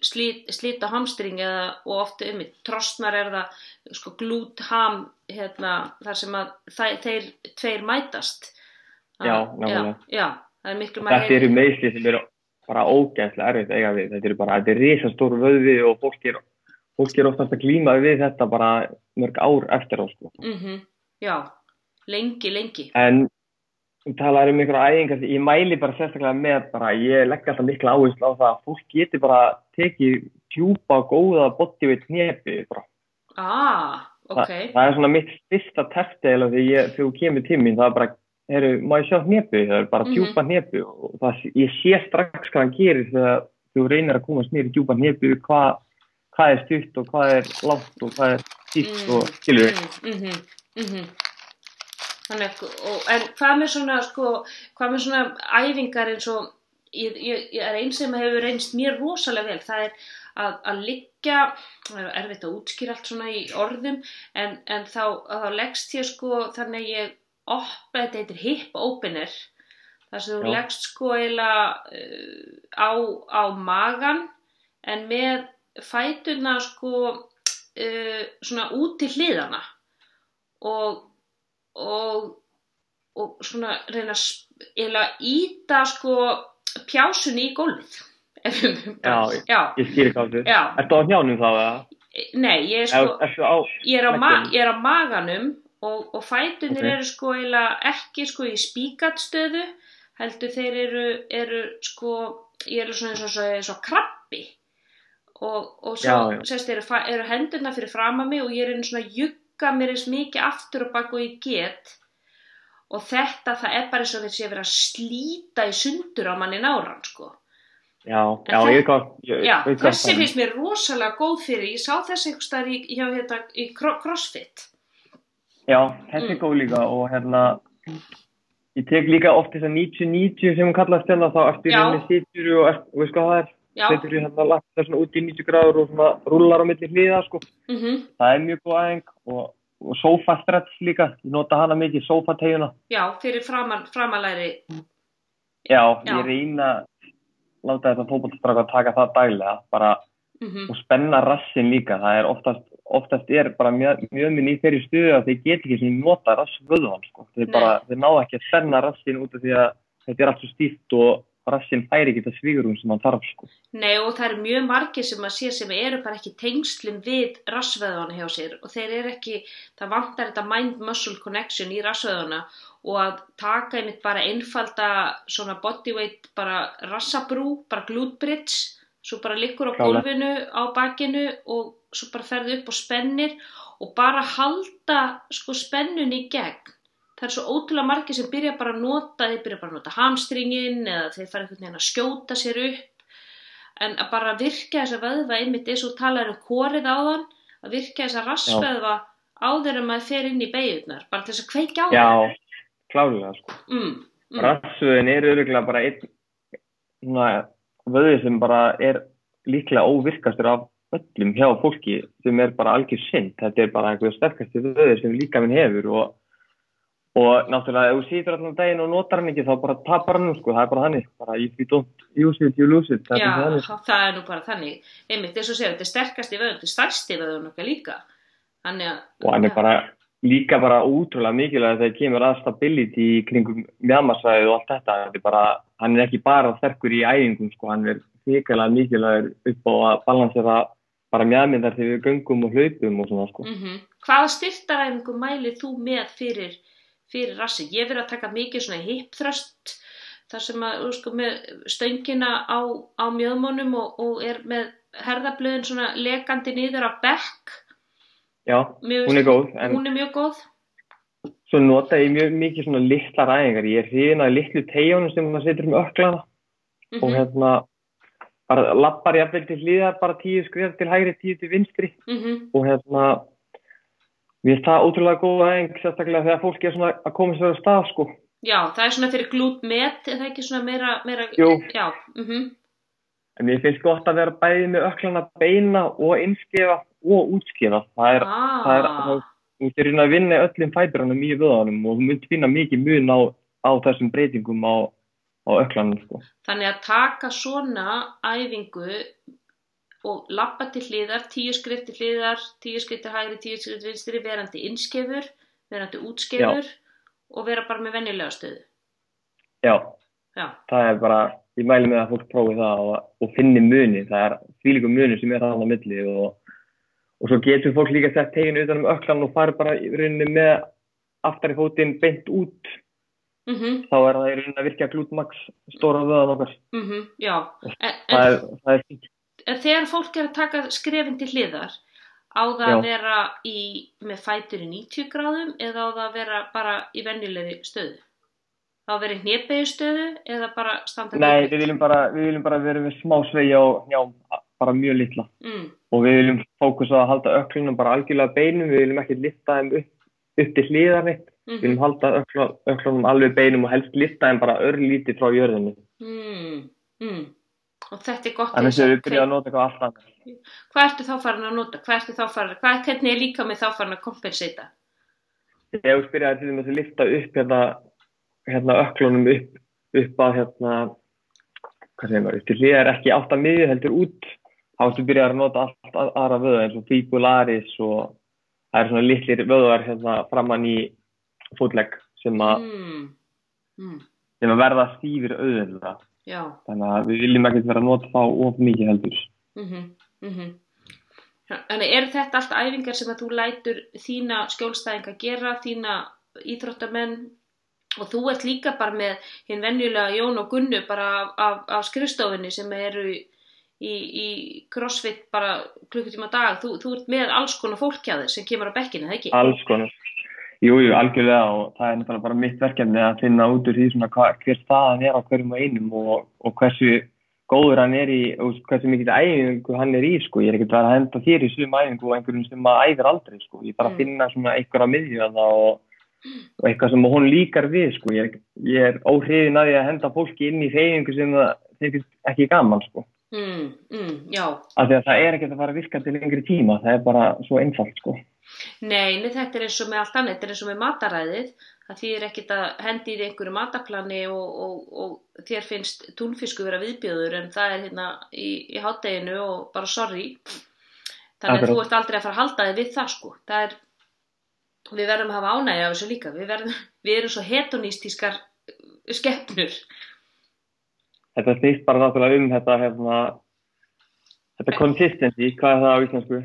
slit á hamstring eða, og oft um trostnar er það sko glút ham hérna, þar sem að það, þeir tveir mætast Já, já, nákvæmlega. já, það er miklu maður Þetta eru meðsli sem eru bara ógæðslega erfitt eiga við. Þetta eru bara, þetta er risastór vöðvi og fólk er, fólk er oftast að glíma við þetta bara mörg ár eftir á sko. mm já, lengi, lengi En talar um einhverja æfingar, ég mæli bara sérstaklega með bara, ég legg alltaf mikla áherslu á það að fólk geti bara tekið djúpa, góða bodyweight hnefi bara. ah, ok, Þa, það er svona mitt fyrsta eða þegar þú kemur til mín, það er bara, heru, má ég sjá hnefi, það er bara Mhm. djúpa hnefi og það, ég sé strax hvað hann gerir þegar þú reynir að komast nýri djúpa hnefi, hvað, hvað er stutt og hvað er látt og hvað er dýtt Mm, og skilur við. mm, mhm, mhm. Þannig, og, en hvað með svona sko, hvað með svona æfingar eins og ég, ég, ég er einn sem hefur reynst mér rosalega vel það er að, að liggja það er erfitt að útskýra allt svona í orðum en, en þá, þá leggst ég sko þannig að ég opna, þetta heitir hip opener þar sem þú leggst sko eiginlega uh, á, á magan en með fætuna sko uh, svona út til hliðana og og, og svona reyna að íta sko pjásunni í gólfið Já, já, Ég skýri hvað þú. já, Ertu á hjánum þá eða? nei, ég er sko ertu á, ég er á, ma ég er á maganum og, og fætunir Ok. eru sko eiginlega ekki sko í spíkatstöðu heldur þeir eru, eru sko, ég eru svona eins og, og krabbi og, og svo Já, já. sérst eru, eru hendurna fyrir fram að mig og ég er einu svona að jugga mér eins mikið aftur og bak og ég get og þetta það er bara eins og þessi að vera að slíta í sundur á manni náran sko Já, já, það- ég veit hvað. ég- þessi finnst mér rosalega góð fyrir, ég sá þessi einhvers staðar í, hjá, hérna, í cro- crossfit Já, þessi er Mm. góð líka og hérna, ég tek líka oft þess að 90-90 sem hún kallast hérna, þá ertu í Já. rauninni situr og, og veist hvað það er, setur í hérna lagt það svona út í 90 gráður og svona rúlar á milli hliða, sko. mhm Það er mjög góð aðeins og, og sofa stretch líka, ég nota hana mikið, sofa teguna. Já, fyrir framan, framalæri. Já, Já. ég reyna að láta þetta fótbollstráka að taka það daglega, bara Mm og spenna rassin líka, það er oftast, oftast er bara mjög, mjög minn í þeirri stuðu að þeir get ekki sem nota rassvöðvan, sko. Þeir Nei. bara, þeir ná ekki að spenna rassin út af því að þetta er allt svo stíft og rassin færi ekki það svígurum sem hann þarf sko. Nei og það eru mjög margir sem að sé sem eru bara ekki tengslum við rassveðuna hjá sér og þeir eru ekki, það vantar þetta mind-muscle connection í rassveðuna og að taka einmitt bara einfalda svona bodyweight bara rassabrú, bara glute bridge, svo bara liggur á gólfinu á bakinu og svo bara ferðu upp og spennir og bara halda sko spennun í gegn. Það er svo ótrúlega margir sem byrja bara að nota, þeir byrja bara að nota hamstringin eða þeir fara einhvern veginn að skjóta sér upp en að bara virka þessa vöðva einmitt eins og talar um kórið á þann að virka þessa rassvöðva áður en maður fer inn í beigurnar bara til þess að kveikja á Já, það klálega sko. mm, mm, Rassvöðin er öruglega bara einn svona vöði sem bara er líklega óvirkastur af öllum hjá fólki sem er bara algjör synd. Þetta er bara einhver sterkasti vöði sem líka minn hefur og, og náttúrulega ef þú sýtur allan daginn og notar hann ekki þá bara tapar hann sko. Það er bara þannig. Bara if you don't use it, you lose it. Það Já, er það er nú bara þannig einmitt eins og segja, þetta er sterkasti vöðun þetta er stærsti vöðun okkar líka þannig að Og hann er bara líka bara útrúlega mikilvæg þegar kemur að stability kringum mjamarsvæðið og allt þetta. Er bara, hann er ekki bara sterkur í æfingum sko. Hann er þykala mikilvægur upp á að balansera bara mjamindar þegar við göngum og hlaupum og svona sko. mm hvaða styrtaræfingu mælið þú með fyrir, fyrir rassi ég verið að taka mikið svona hip thrust þar sem að, þú sko, með stöngina á, á mjöðmónum og, og er með herðablöðin svona lekandi niður á bekk. Já, Mér hún er góð hún er mjög góð. Svo nota ég mjög mikið svona litla ræðingar. Ég er hrifin að litlu tegjónum sem maður setur um öklana mm og hérna bara lappar jafnvel til hlýðar bara tíu skrif til hægri, tíu til vinstri. Og hérna mér finnst það ótrúlega góð aðeins sérstaklega þegar fólki er svona að koma sér á stað sko. já, það er svona fyrir glút met er það ekki svona meira, meira Jú. já, mm en mér finnst gott að vera bæði með öklana beina og innskefa og útskefa það er, það er ah, það, þú ert í raun að vinna öllum fæturanum í vöðanum og þú mynd finna mikið mun á, á þessum breytingum á, á öklanum sko. þannig að taka svona æfingu og lappa til hliðar, tíu skrif til hliðar, tíu skrif til hægri, tíu skrif til vinstri, verandi innskefur, verandi útskefur og vera bara með venjulega stöðu. Já, Já, það er bara ég mæli með að fólk prófi það og, og finni muni, það er þvílíku muni sem er það á milli og, og svo getur fólk líka sett teginu utan um öklan og fari bara í rauninni með aftari fótinn beint út mhm, þá er það í rauninni að virka glútmaks stóra vöðan okkar mhm, já. En, það en, er, það er fínt. en þegar fólk er að taka skrefin til hliðar, á það að Já. vera í, með fætur í 90 gráðum eða á það að vera bara í venjulegri stöðu? Á að vera í hnébegi stöðu eða bara standa Nei, við viljum bara, við viljum bara vera með smá sveigja og njám, bara mjög litla Mm, og við viljum fókusa að halda öklunum bara algjörlega beinum, við viljum ekki lifta þeim upp, upp til hliðar neitt, við mhm, viljum halda öklunum, alveg beinum og helst lifta þeim bara örlítið frá jörðinni. mm, mm. Og þetta er gott Þannig þess að við byrjaðum að nota eitthvað allt annað. Hvað ertu þá farin að nota? Hvað ertu þá farin að, hvað, hvernig er líka með þá farin að kompensata? Þegar við byrjaðum til þess að lifta upp hérna, hérna öklunum upp, upp að hérna, hvað segir maður, til hliðar ekki átt að miðju heldur út, þá ertu byrjað að nota allt að- aðra vöða eins og fíkularis og það er svona litlir vöðar hérna framann í fótlegg sem að, Mm, mm, verða stífir auðvitað. Já, Þannig að við viljum ekkert vera að nota þá of mikið heldur. mhm, mhm. Þannig eru þetta allt æfingar sem að þú lætur þína skjólstæðinga gera, þína íþróttamenn og þú ert líka bara með hinn venjulega Jón og Gunnu bara af, af, af skrifstofinni sem eru í, í, í crossfit bara klukkutíma dag. Þú, þú ert með alls konar fólk hjá þér sem kemur á bekkinu, það ekki? Alls konar. Jú, jú, algjörlega og það er náttúrulega bara mitt verkefni að finna út úr því svona hver staðan er á hverjum og einum og, og hversu góður hann er í og hversu mikið æfingu hann er í sko. Ég er ekkert að henda þér í svum æfingu og einhverjum sem maður æfir aldrei sko. Ég er bara að Mm. finna svona einhverja miðjöða og, og eitthvað sem hún líkar við sko. Ég er, ég er óhrifin að því að henda fólki inn í hreyfingu sem það þeir ekki gaman sko. Mm, mm, já, Af því að það er ekkert að fara að virka til lengri tíma. Það er bara svo einfalt sko. Nei, nei, þetta er eins og með allt annað, þetta er eins og með mataræðið, það þýðir ekkit að hendi í einhverju mataplani og, og, og þér finnst túnfisku vera viðbjöður en það er hérna í, í hátteginu og bara sorry. Þannig að þú ert aldrei að fara að halda þig við það sko. Það er, við verðum að hafa ánægja af þessu líka, við, verðum, við erum svo hedonistískar skeppnur. þetta snýst bara náttúrulega um þetta hérna, þetta consistency, hvað er það á íslensku?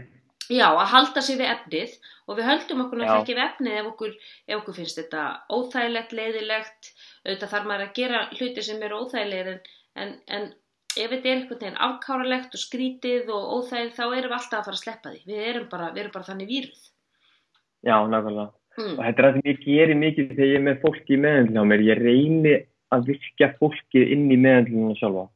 Já, að halda sér við efnið og við höldum okkur náttúrulega ekki við efnið ef okkur, ef okkur finnst þetta óþægilegt, leiðilegt, auðvitað þarf maður að gera hluti sem eru óþægilegir en, en, en ef þetta er einhvern veginn afkáralegt og skrítið og óþægilegt þá erum við alltaf að fara að sleppa því. Við erum bara, við erum bara þannig víruð. Já, nákvæmlega. Mm. Og þetta er það sem ég gerir mikið þegar ég er með fólki í meðhendlinu á mér. Ég reyni að virkja fólkið inn í meðhendlinu sjálfa.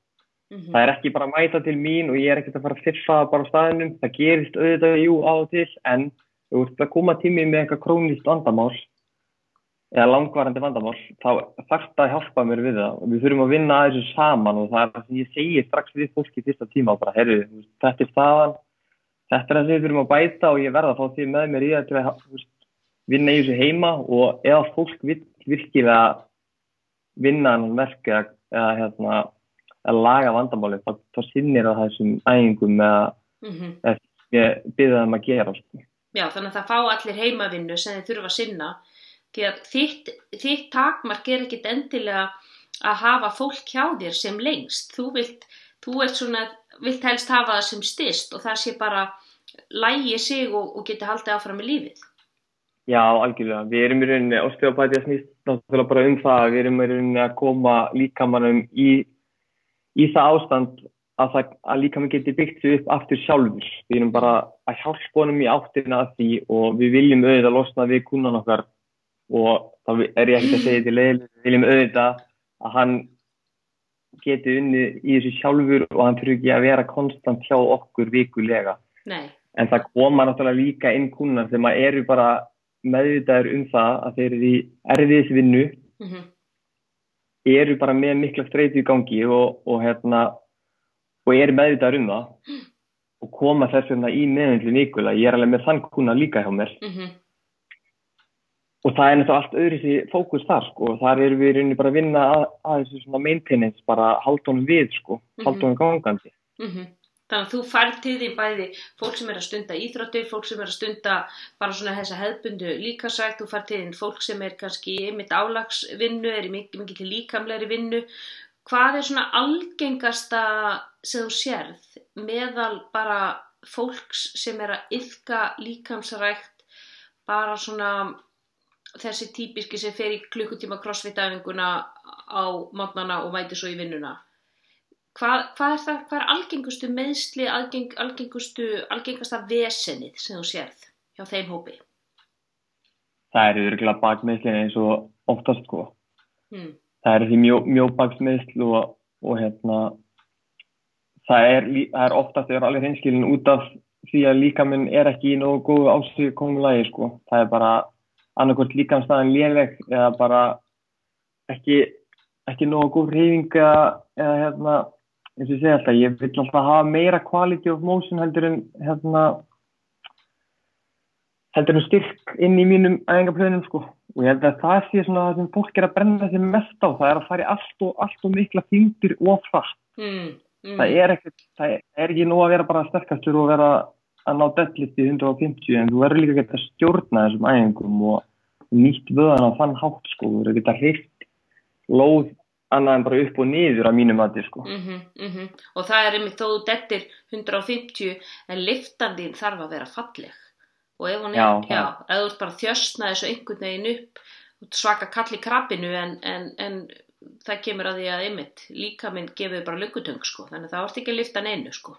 Mm Það er ekki bara að mæta til mín og ég er ekkert að fara að það bara á staðinum. Það gerist auðvitað, jú, á og til, en þú ert að koma tími með eitthvað krónist vandamál eða langvarandi vandamál, þá þarf það að hjálpa mér við það og við þurfum að vinna að þessu saman og það er það sem ég segi strax við fólki fyrsta tíma og bara, herru, þetta er staðan, þetta er það sem við þurfum að bæta og ég verða að fá því með mér í það til að vinna í þessu heima og ef fólk vill virkilega vinna hann verk eða hérna, að laga vandamáli þá, þá sinnir það þessum æfingum eða -hmm. ég byrða þeim að gera sko. Já, þannig að það fá allir heimavinnu sem þið þurfa að sinna því að þitt, þitt takmark er ekkit endilega að hafa fólk hjá þér sem lengst. Þú vilt, þú ert svona, vilt helst hafa það sem styrst og það sé bara lægi sig og, og geti haldið áfram í lífið. Já, algjörlega. Við erum í rauninni, osteopatía snýst náttúrulega bara um það að við erum í rauninni að koma líkamannum í, í það ástand að, það, að líkamann geti byggt sig upp aftur sjálfur. Við erum bara að hjálpa honum í áttina að því og við viljum auðvitað losna við kunnan okkar og þá er ég ekkert að segja til leil, við viljum auðvitað að hann geti unnið í þessu sjálfur og hann fyrir ekki að vera konstant hjá okkur vikulega. Nei. En það koma náttúrulega líka inn kunnar sem að eru bara meðvitaður um það að þeir eru í erfiðisvinnu, Mm -hmm. Eru bara með mikla streytu í gangi og, og, hérna, og eru meðvitaður um það og koma þess vegna í meðvindlu vikulega. Ég er alveg með þann kunna líka hjá mér Mm -hmm. og það er náttúrulega allt öðru því fókus þar sko og þar erum við í rauninni bara að vinna að, að þessu svona maintenance, bara halda honum við sko, halda honum gangandi. Mhm. Þannig að þú fær til því bæði fólk sem er að stunda íþróttir, fólk sem er að stunda bara svona þessa hefbundu líkasækt, þú fær til því fólk sem er kannski í einmitt álagsvinnu, er í mikið, mikið til líkamlegri vinnu. Hvað er svona algengasta sem þú sérð meðal bara fólks sem er að yfka líkamsrækt, bara svona þessi típiski sem fer í klukkutíma crossfit-æfinguna á mótnana og mæti svo í vinnuna? Hvað, hvað er það, hvað er algengustu meðsli, algeng, algengustu, algengasta vesenið sem þú sérð hjá þeim hópi? Það eru örgulega bakmeðslinn eins og oftast sko. Hmm. Það eru því mjó, mjóbaksmeðsl og, og hérna, það er, það er oftast er alveg hinskilin út af því að líkaminn er ekki í nógu góðu ástíðu komulagi sko. Það er bara annarkvort líkamstæðan léleg eða bara ekki, ekki nógu góð reyfinga eða hérna, eins og ég segi alltaf, ég vil alltaf hafa meira quality of motion heldur en hérna heldur en styrk inn í mínum æfingaplönum sko og ég held að það sé svona það sem fólk er að brenna sér mest á, það er að fara í allt og, allt og mikla þingdir og frætt Mm. Mm. það er ekkert, það er ekki nóg að vera bara sterkastur og vera að ná deadlift í 150 en þú verður líka að geta að stjórna þessum æfingum og nýtt vöðan á þann hátt sko, þú verður að geta hreift lóð annað en bara upp og niður að mínum mati sko. Mm -hmm, Og það er einmitt þó þú dettir 150 en liftandinn þarf að vera falleg og ef hún er, Já, já, það- ef þú ert bara að þjösna þessu einhvern veginn upp svaka kall í krabbinu en, en, en það kemur að því að einmitt líka minn gefur bara löngutöng sko þannig að það vart ekki að lifta neinu sko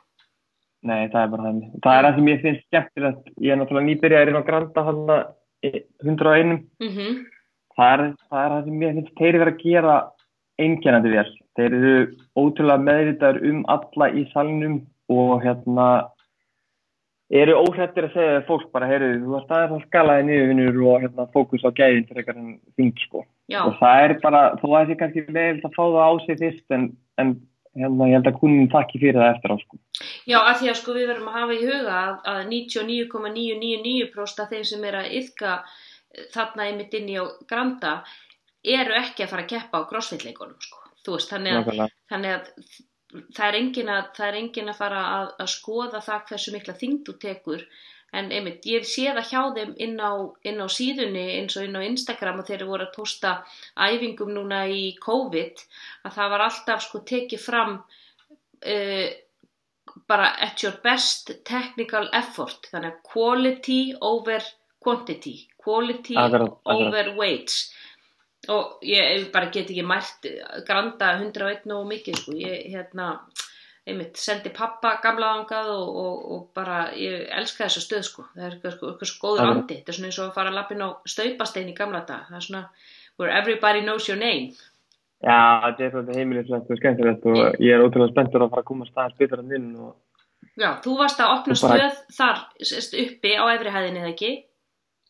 Nei, það er bara þannig. Það er það sem ég finnst skemmtilegt. Ég er náttúrulega nýbyrjaðir inn á Granda hann 101. mm -hmm. Það er, það það sem ég finnst þeir vera að gera einkennandi vel. Þeir eru ótrúlega meðvitaður um alla í salnum og hérna eru óhrættir að segja fólk bara, heyrðu, þú ert aðeins að skala þig niður vinnur og hérna fókus á gæðin fyrir eitthvað en þing sko. Já, Og það er bara, að það sé kannski vel að fá það á sig fyrst en, en hérna ég held að kunin takki fyrir það eftir á sko. já að því að sko við verðum að hafa í huga að, að 99,999% af þeim sem er að yfka þarna einmitt inn í á Granda eru ekki að fara að keppa á crossfit-leikunum sko. Þú veist, þannig að, þannig að það er engin að, það er engin að fara að, að skoða það hversu mikla þyngd þú tekur. En einmitt, ég sé það hjá þeim inn á, inn á síðunni eins og inn á Instagram og þeir eru voru að posta æfingum núna í COVID að það var alltaf sko tekið fram uh, bara at your best technical effort þannig að quality over quantity quality over weights og ég bara get ekki mært granda 101 og mikið sko. ég hérna einmitt sendi pappa gamla ángað og, og, og bara ég elska þessa stöð sko. það er eitthvað, sko, eitthvað svo góður andi þetta er svona eins og að fara að lappin á staupastein í gamla dag það er svona where everybody knows your name Já, þetta er svolítið heimilislegt og skemmtilegt og ég er ótrúlega spenntur að fara að koma staðar betur en inn og Já, þú varst að opna Og bara- stöð þar uppi á efri hæðinni eða ekki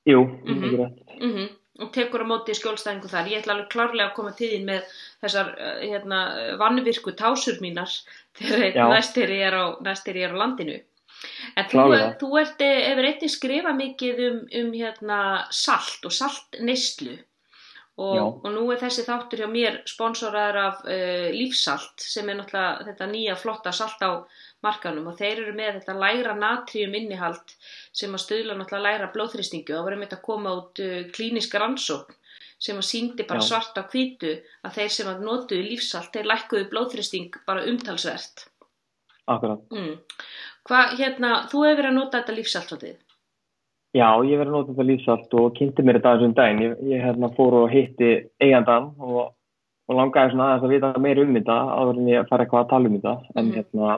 jú, Mhm. ekki rétt. mm og tekur á móti skjólstæðingu þar. Ég ætla alveg klárlega að koma til þín með þessar uh, hérna, vannvirku tásur mínar þegar ég, er ég er á landinu. En þú, þú ert, eh, hefur einnig skrifað mikið um, um hérna, salt og saltneyslu. Og, og nú er þessi þáttur hjá mér sponsoraður af uh, lífsalt sem er náttúrulega þetta nýja flotta salt á markanum og þeir eru með þetta lægra natrium innihald sem að stuðla náttúrulega lægra blóðþrýstingu og það var einmitt að koma út uh, klínisk rannsókn sem að síndi bara Já. svart á hvítu að þeir sem að notuðu lífsalt þeir lækkuðu blóðþrýsting bara umtalsvert Akkurat. mm. hvað hérna, þú hefur verið að nota þetta lífsalt á þið Já, ég verið að nota þetta lífsalt og kynnti mér þetta þessum daginn. Ég, ég hérna fór og hitti eigandan og, og langaði svona aðeins að vita meira um þetta áður en ég fara eitthvað að tala um þetta. En Mhm. hérna,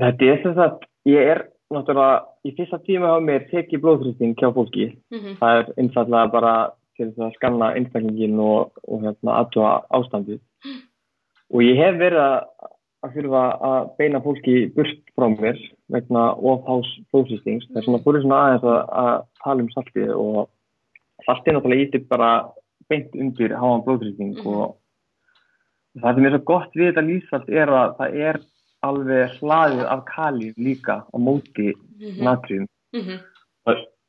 þetta er sem sagt, ég er náttúrulega í fyrsta tíma á mér tekið blóðþrýsting hjá fólki. mm -hmm. Það er einfallega bara til þess að skanna einstaklingin og, og hérna aðtúa ástandið. Og ég hef verið að, að þurfa að beina fólki burt frá mér vegna ofhás blóðsýstings. Það er svona fyrir svona aðeins að, að tala um saltið og saltið náttúrulega ítir bara beint undir háan blóðsýsting Mhm. og það sem er svo gott við þetta lífsalt er að það er alveg hlaðið af kalíum líka á móti natrium Mm -hmm.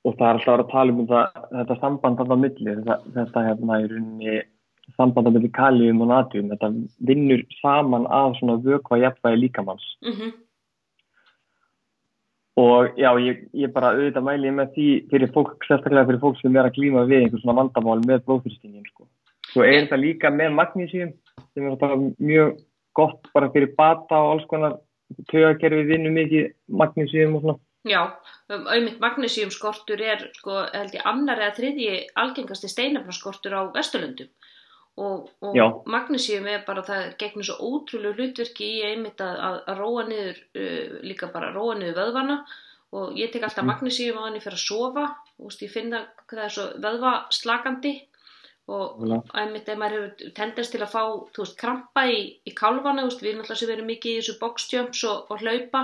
og það er alltaf að tala um þetta, þetta samband af það milli, þetta, hérna í rauninni samband af milli kalium og natrium, þetta vinnur saman af svona vökva jafnvægi líkamanns Mhm. og já, ég, ég bara auðvitað mæli með því fyrir fólk, sérstaklega fyrir fólk sem er að glíma við einhver svona vandamál með blóðþrýstingin sko. Svo er þetta líka með magnísíum sem er mjög gott bara fyrir bata og alls konar tögakerfi vinnu mikið magnísíum og svona. Já, um, auðvitað magnésium skortur er sko, held ég annar eða þriðji algengasti steinefnaskortur á Vesturlöndum. Og, og magnésium er bara það gegnur svo ótrúlega hlutverki í einmitt að, að, róa niður uh, líka bara róa niður vöðvana. Og ég tek alltaf Mm. magnésium á henni fyrir að sofa. Og ég finna hvað það er svo vöðvaslagandi og einmitt ef maður hefur tendens til að fá veist, krampa í, í kálvana veist, við náttúrulega sem erum mikið í þessu boxjumps og, og hlaupa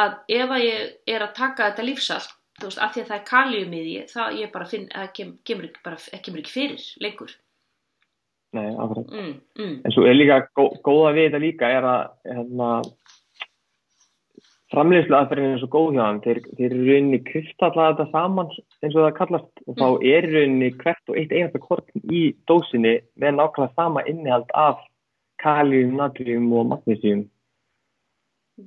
að ef að ég er að taka þetta lífsalt þú veist, af því að það er kalium í því það ég bara finn, það kem, kemur, ekki, bara, kemur ekki fyrir lengur. Nei, akkurat. mm, mm, En svo er líka gó, góða við þetta líka er að hérna, framleiðslu aðferðin er svo góð hjá hann. Þeir, þeir eru rauninni kristalla þetta saman eins og það kallast og þá er rauninni hvert og eitt einasta korn í dósinni með nákvæmlega sama innihald af kalium, natrium og magnésium.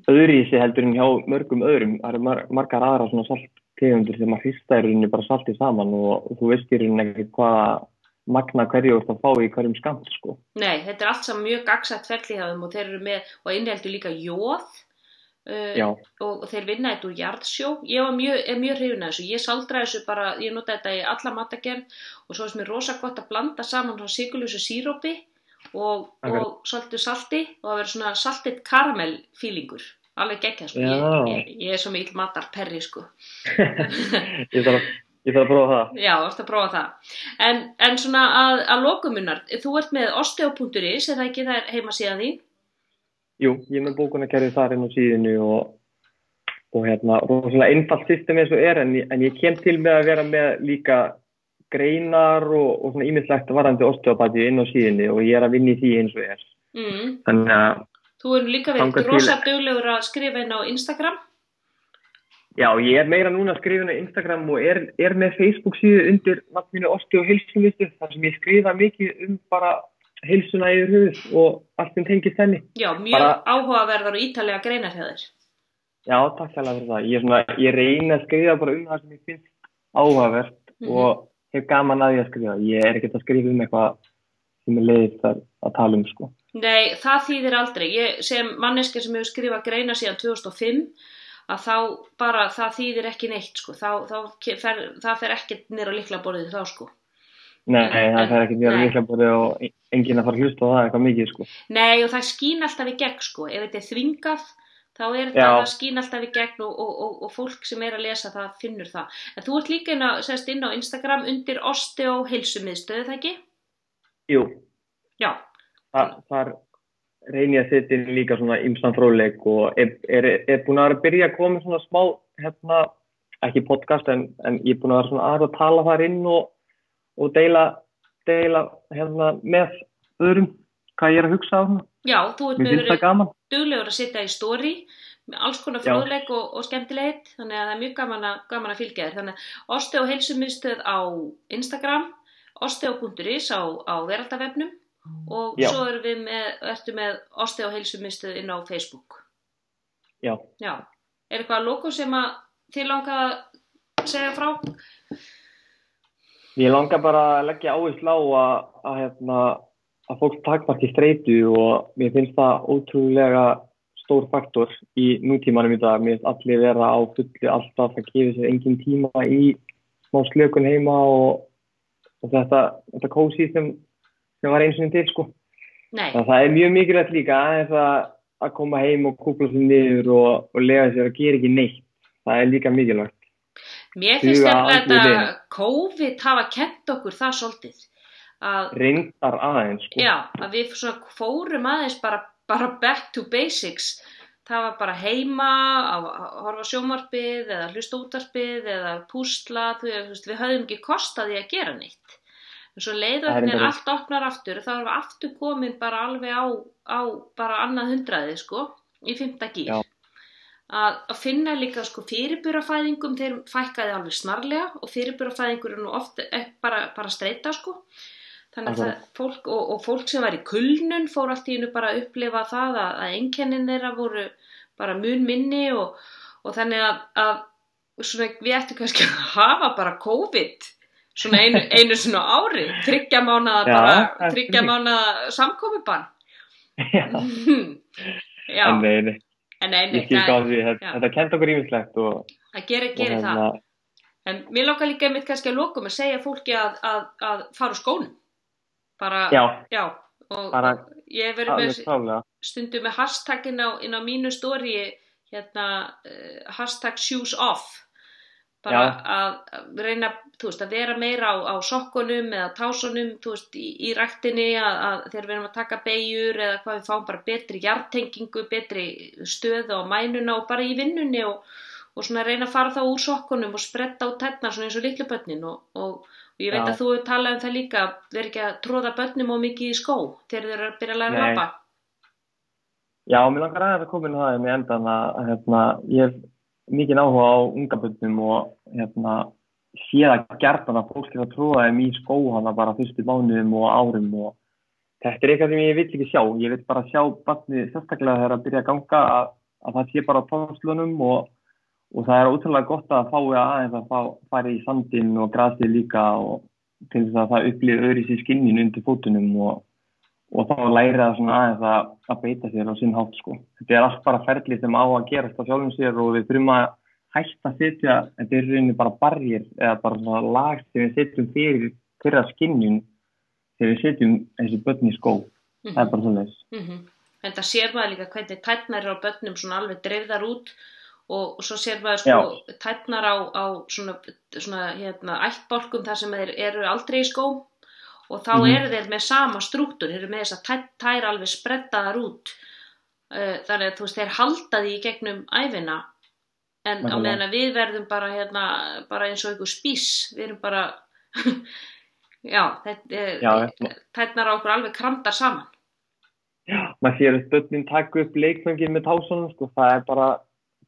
Öðri í sig heldur en hjá mörgum öðrum. Það eru mar margar aðra svona salttegundir sem að hrista í rauninni bara saltið saman og, og þú veist í rauninni ekkert hvaða magna hverju þú ert að fá í hverjum skamt sko. Nei, þetta er allt saman mjög hjá þeim og þeir eru með, og innheldur líka jóð uh, og, þeir vinna þetta úr jarðsjó ég var mjög, mjög hrifin að þessu ég saldra þessu bara, ég nota þetta í alla matagerð og svo er mér rosa gott að blanda saman frá sigurlösu sírópi og, Akkurat. og svolítið salti og það verður svona saltið karamell fílingur alveg geggjað sko, ég, ég, ég er svo mikil matar perri sko ég þarf, að- ég þarf að prófa það. Já, þú ert að prófa það. En, en svona að, að lokumunnar, þú ert með osteo.is, er það ekki það er heima síðan því? Jú, ég er með bókunarkerfið þar inn á síðinu og, og hérna, rosalega einfalt system eins og er, en, en ég kem til með að vera með líka greinar og, og svona ímyndslegt varandi osteopati inn á síðinu og ég er að vinna í því eins og er. Mm. Þannig að, Þú er líka verið Þangað til- rosa duglegur að skrifa inn á Instagram. já, ég er meira núna að skrifa inn á Instagram og er, er með Facebook síðu undir nafninu Osteo Heilsumistu, þar sem ég skrifa mikið um bara heilsuna yfir höfuð og allt sem tengist henni. Já, mjög Bara- áhugaverðar og ítalega greinar þér. Já, takk hérlega fyrir það. Ég, svona, ég reyna að skrifa bara um það sem ég finnst áhugavert Mhm. og hef gaman að því að skrifa. Ég er ekkert að skrifa um eitthvað sem er leiðist að, að tala um, sko. Nei, það þýðir aldrei. Ég sem manneska sem hefur skrifað greina síðan 2005 að þá bara það þýðir ekki neitt sko. Þá, þá fer, það fer ekkert nýra líkla borðið þá sko. Nei, það er ekkert mjög nei. líklega búið og enginn að fara að hlusta á það eitthvað mikið, sko. Nei og það skín alltaf í gegn sko. Ef þetta er þvingað þá er þetta Já. það skín alltaf í gegn og, og, og, og fólk sem er að lesa það finnur það. En þú ert líka inn á, sest inn á Instagram undir osteo heilsumiðstöðu það ekki? Jú, Já. þar, þar reyni ég að setja inn líka svona ymsan fróðleik og er, er, er búin að að byrja að koma svona smá, hérna, ekki podcast en, en ég er búin að vera svona aðra að tala þar inn og, og deila, deila hérna með öðrum hvað ég er að hugsa á hérna. Já, þú ert með verið duglegur að sitja í story með alls konar fróðleik og, og skemmtilegt þannig að það er mjög gaman að, gaman að fylgja þér þannig að osteo heilsumiðstöð á Instagram osteo.is á, á veraldavefnum og Já. svo erum við með, ertu með osteo heilsumiðstöð inn á Facebook Já, Já, er eitthvað að lóku sem að þið langa að segja frá? Ég langar bara að leggja áherslu á að, að, hérna, að fólk takmarki streitu og mér finnst það ótrúlega stór faktor í nútímanum í dag. Mér finnst allir vera á fulli alltaf að gefa sér engin tíma í smá slökun heima og, og þetta, þetta kósi sem, sem var eins og til sko. Nei, Þannig að það er mjög mikilvægt líka að, að koma heim og kúpla sér niður og, og lega sér að gera ekki neitt. Það er líka mikilvægt. Mér finnst þetta vel. COVID hafa kent okkur það svolítið að Reyndar aðeins sko. Já, að við svona fórum aðeins bara, bara back to basics. Það var bara heima að að horfa sjómarpið eða hlusta útarpið eða púsla, veist, við höfðum ekki kostaði að gera. En svo hvernig reyndar- allt opnar aftur, þá erum við aftur komin bara alveg á, á bara annað hundraði, sko, í fymta gír. Já. Að, að finna líka sko fyrirburafæðingum, þeir fækkaði alveg snarlega og fyrirburafæðingur er nú oft eh, bara, bara streyta, sko. Þannig að það, fólk, og, og fólk sem var í kulnun fór allt í hennu bara að upplifa það að, að einkennin þeirra voru bara mun minni og, og þannig að, að svona, við ættum kannski að hafa bara COVID svona einu, einu svona ári, þryggja mánaða Já, bara, það er þryggja spurning. mánaða samkomibann. Já, Já, en nei, þetta, kent okkur ímislegt og, það gerir, og gerir það. hérna, En mér langar líka einmitt kannski að lokum að segja fólki að, að, að fara úr skónum. Bara, já, já og, Bara ég hef verið með klálega. stundum með hashtag inn á, á mínu stóri hérna uh, hashtag shoes off bara að, að reyna veist, að vera meira á, á sokkunum eða tásunum veist, í, í ræktinni að, að þegar við erum að taka beigjur eða hvað við fáum bara betri hjartengingu betri stöðu á mænuna og bara í vinnunni og, og svona reyna að fara þá úr sokkunum og spretta á tennar svona eins og litlu börnin og, og, og ég veit Já. að þú hefur talað um það líka vera ekki að tróða börnum og mikið í skó þegar þeir eru að byrja að læra að lappa Já, mér langar aðeins að koma inn á það með endan að, að hérna, ég mikið áhuga á unga bönnum og hérna, sé það gertan að fólk er að tróða þeim í skó hana bara fyrstu mánuðum og árum og þetta er eitthvað sem ég vil ekki sjá. Ég vil bara sjá barnið sérstaklega þegar að byrja að ganga að, að það sé bara á tónslunum og, og það er ótrúlega gott að fái aðeins að fá, fara í sandin og grasið líka og til þess að það upplýði öðris í skinnin undir fótunum og og þá læri það svona aðeins að, að beita sér á sinn hátt sko. Þetta er allt bara ferli sem á að gerast á sjálfum sér og við þurfum að hætta að setja, þetta er rauninni bara bargir eða bara svona lag sem við setjum fyrir þeirra skinnjun þegar við setjum þessi börn í skó. Það er bara svona þess. Mm -hmm. En það sér maður líka hvernig tætnar á börnum svona alveg dreifðar út og, og svo sér maður sko tætnar á, á svona, svona hérna, ættbálkum þar sem þeir eru aldrei í skó og þá Mhm. eru þeir með sama strúktur, þeir eru með þess að tær, tær alveg sprettaðar út uh, þannig að þú veist þeir halda því í gegnum æfina en á Nákvæmlega. meðan að við verðum bara hérna bara eins og einhver spís, við erum bara já, þetta er Já, þetta- tætnar á okkur alveg kramdar saman maður sér að börnin taka upp leikfengið með tásunum sko. það er bara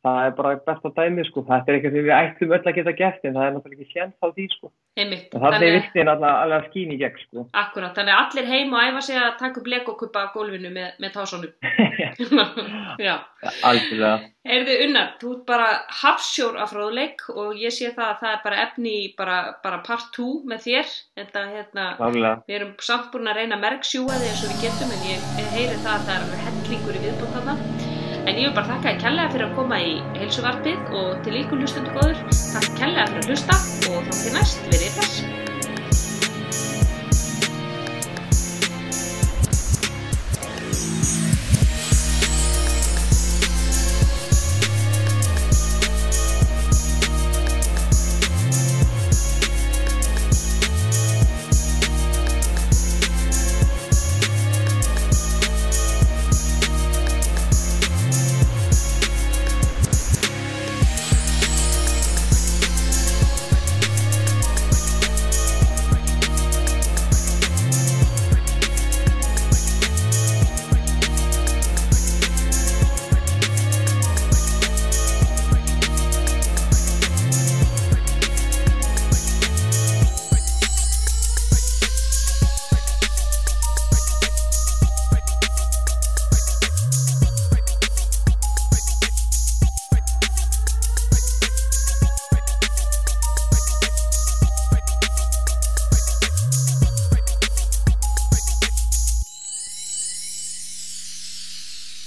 það er bara besta dæmi sko. Þetta er eitthvað sem við ættum öll að geta gert en það er náttúrulega ekki séns á því sko. Einmitt. Og það er virtin alveg að skýna í gegn sko. akkurat, þannig að allir heim og æfa sig að taka upp legokuppa á gólfinu með, með tásunum. Já. Algjörlega. Heyrðu Unnar, þú ert bara hafsjór af fróðleik og ég sé það að það er bara efni í bara, bara part 2 með þér. Þetta, hérna, við erum samt búin að reyna að merksjúa þig eins og við getum en ég, heyri það að það er alveg hellingur í viðbútt þarna. En ég vil bara þakka þér kærlega fyrir að koma í heilsuvarpið og til ykkur hlustundu góður. Takk kærlega fyrir að hlusta og þá til næst verið þess.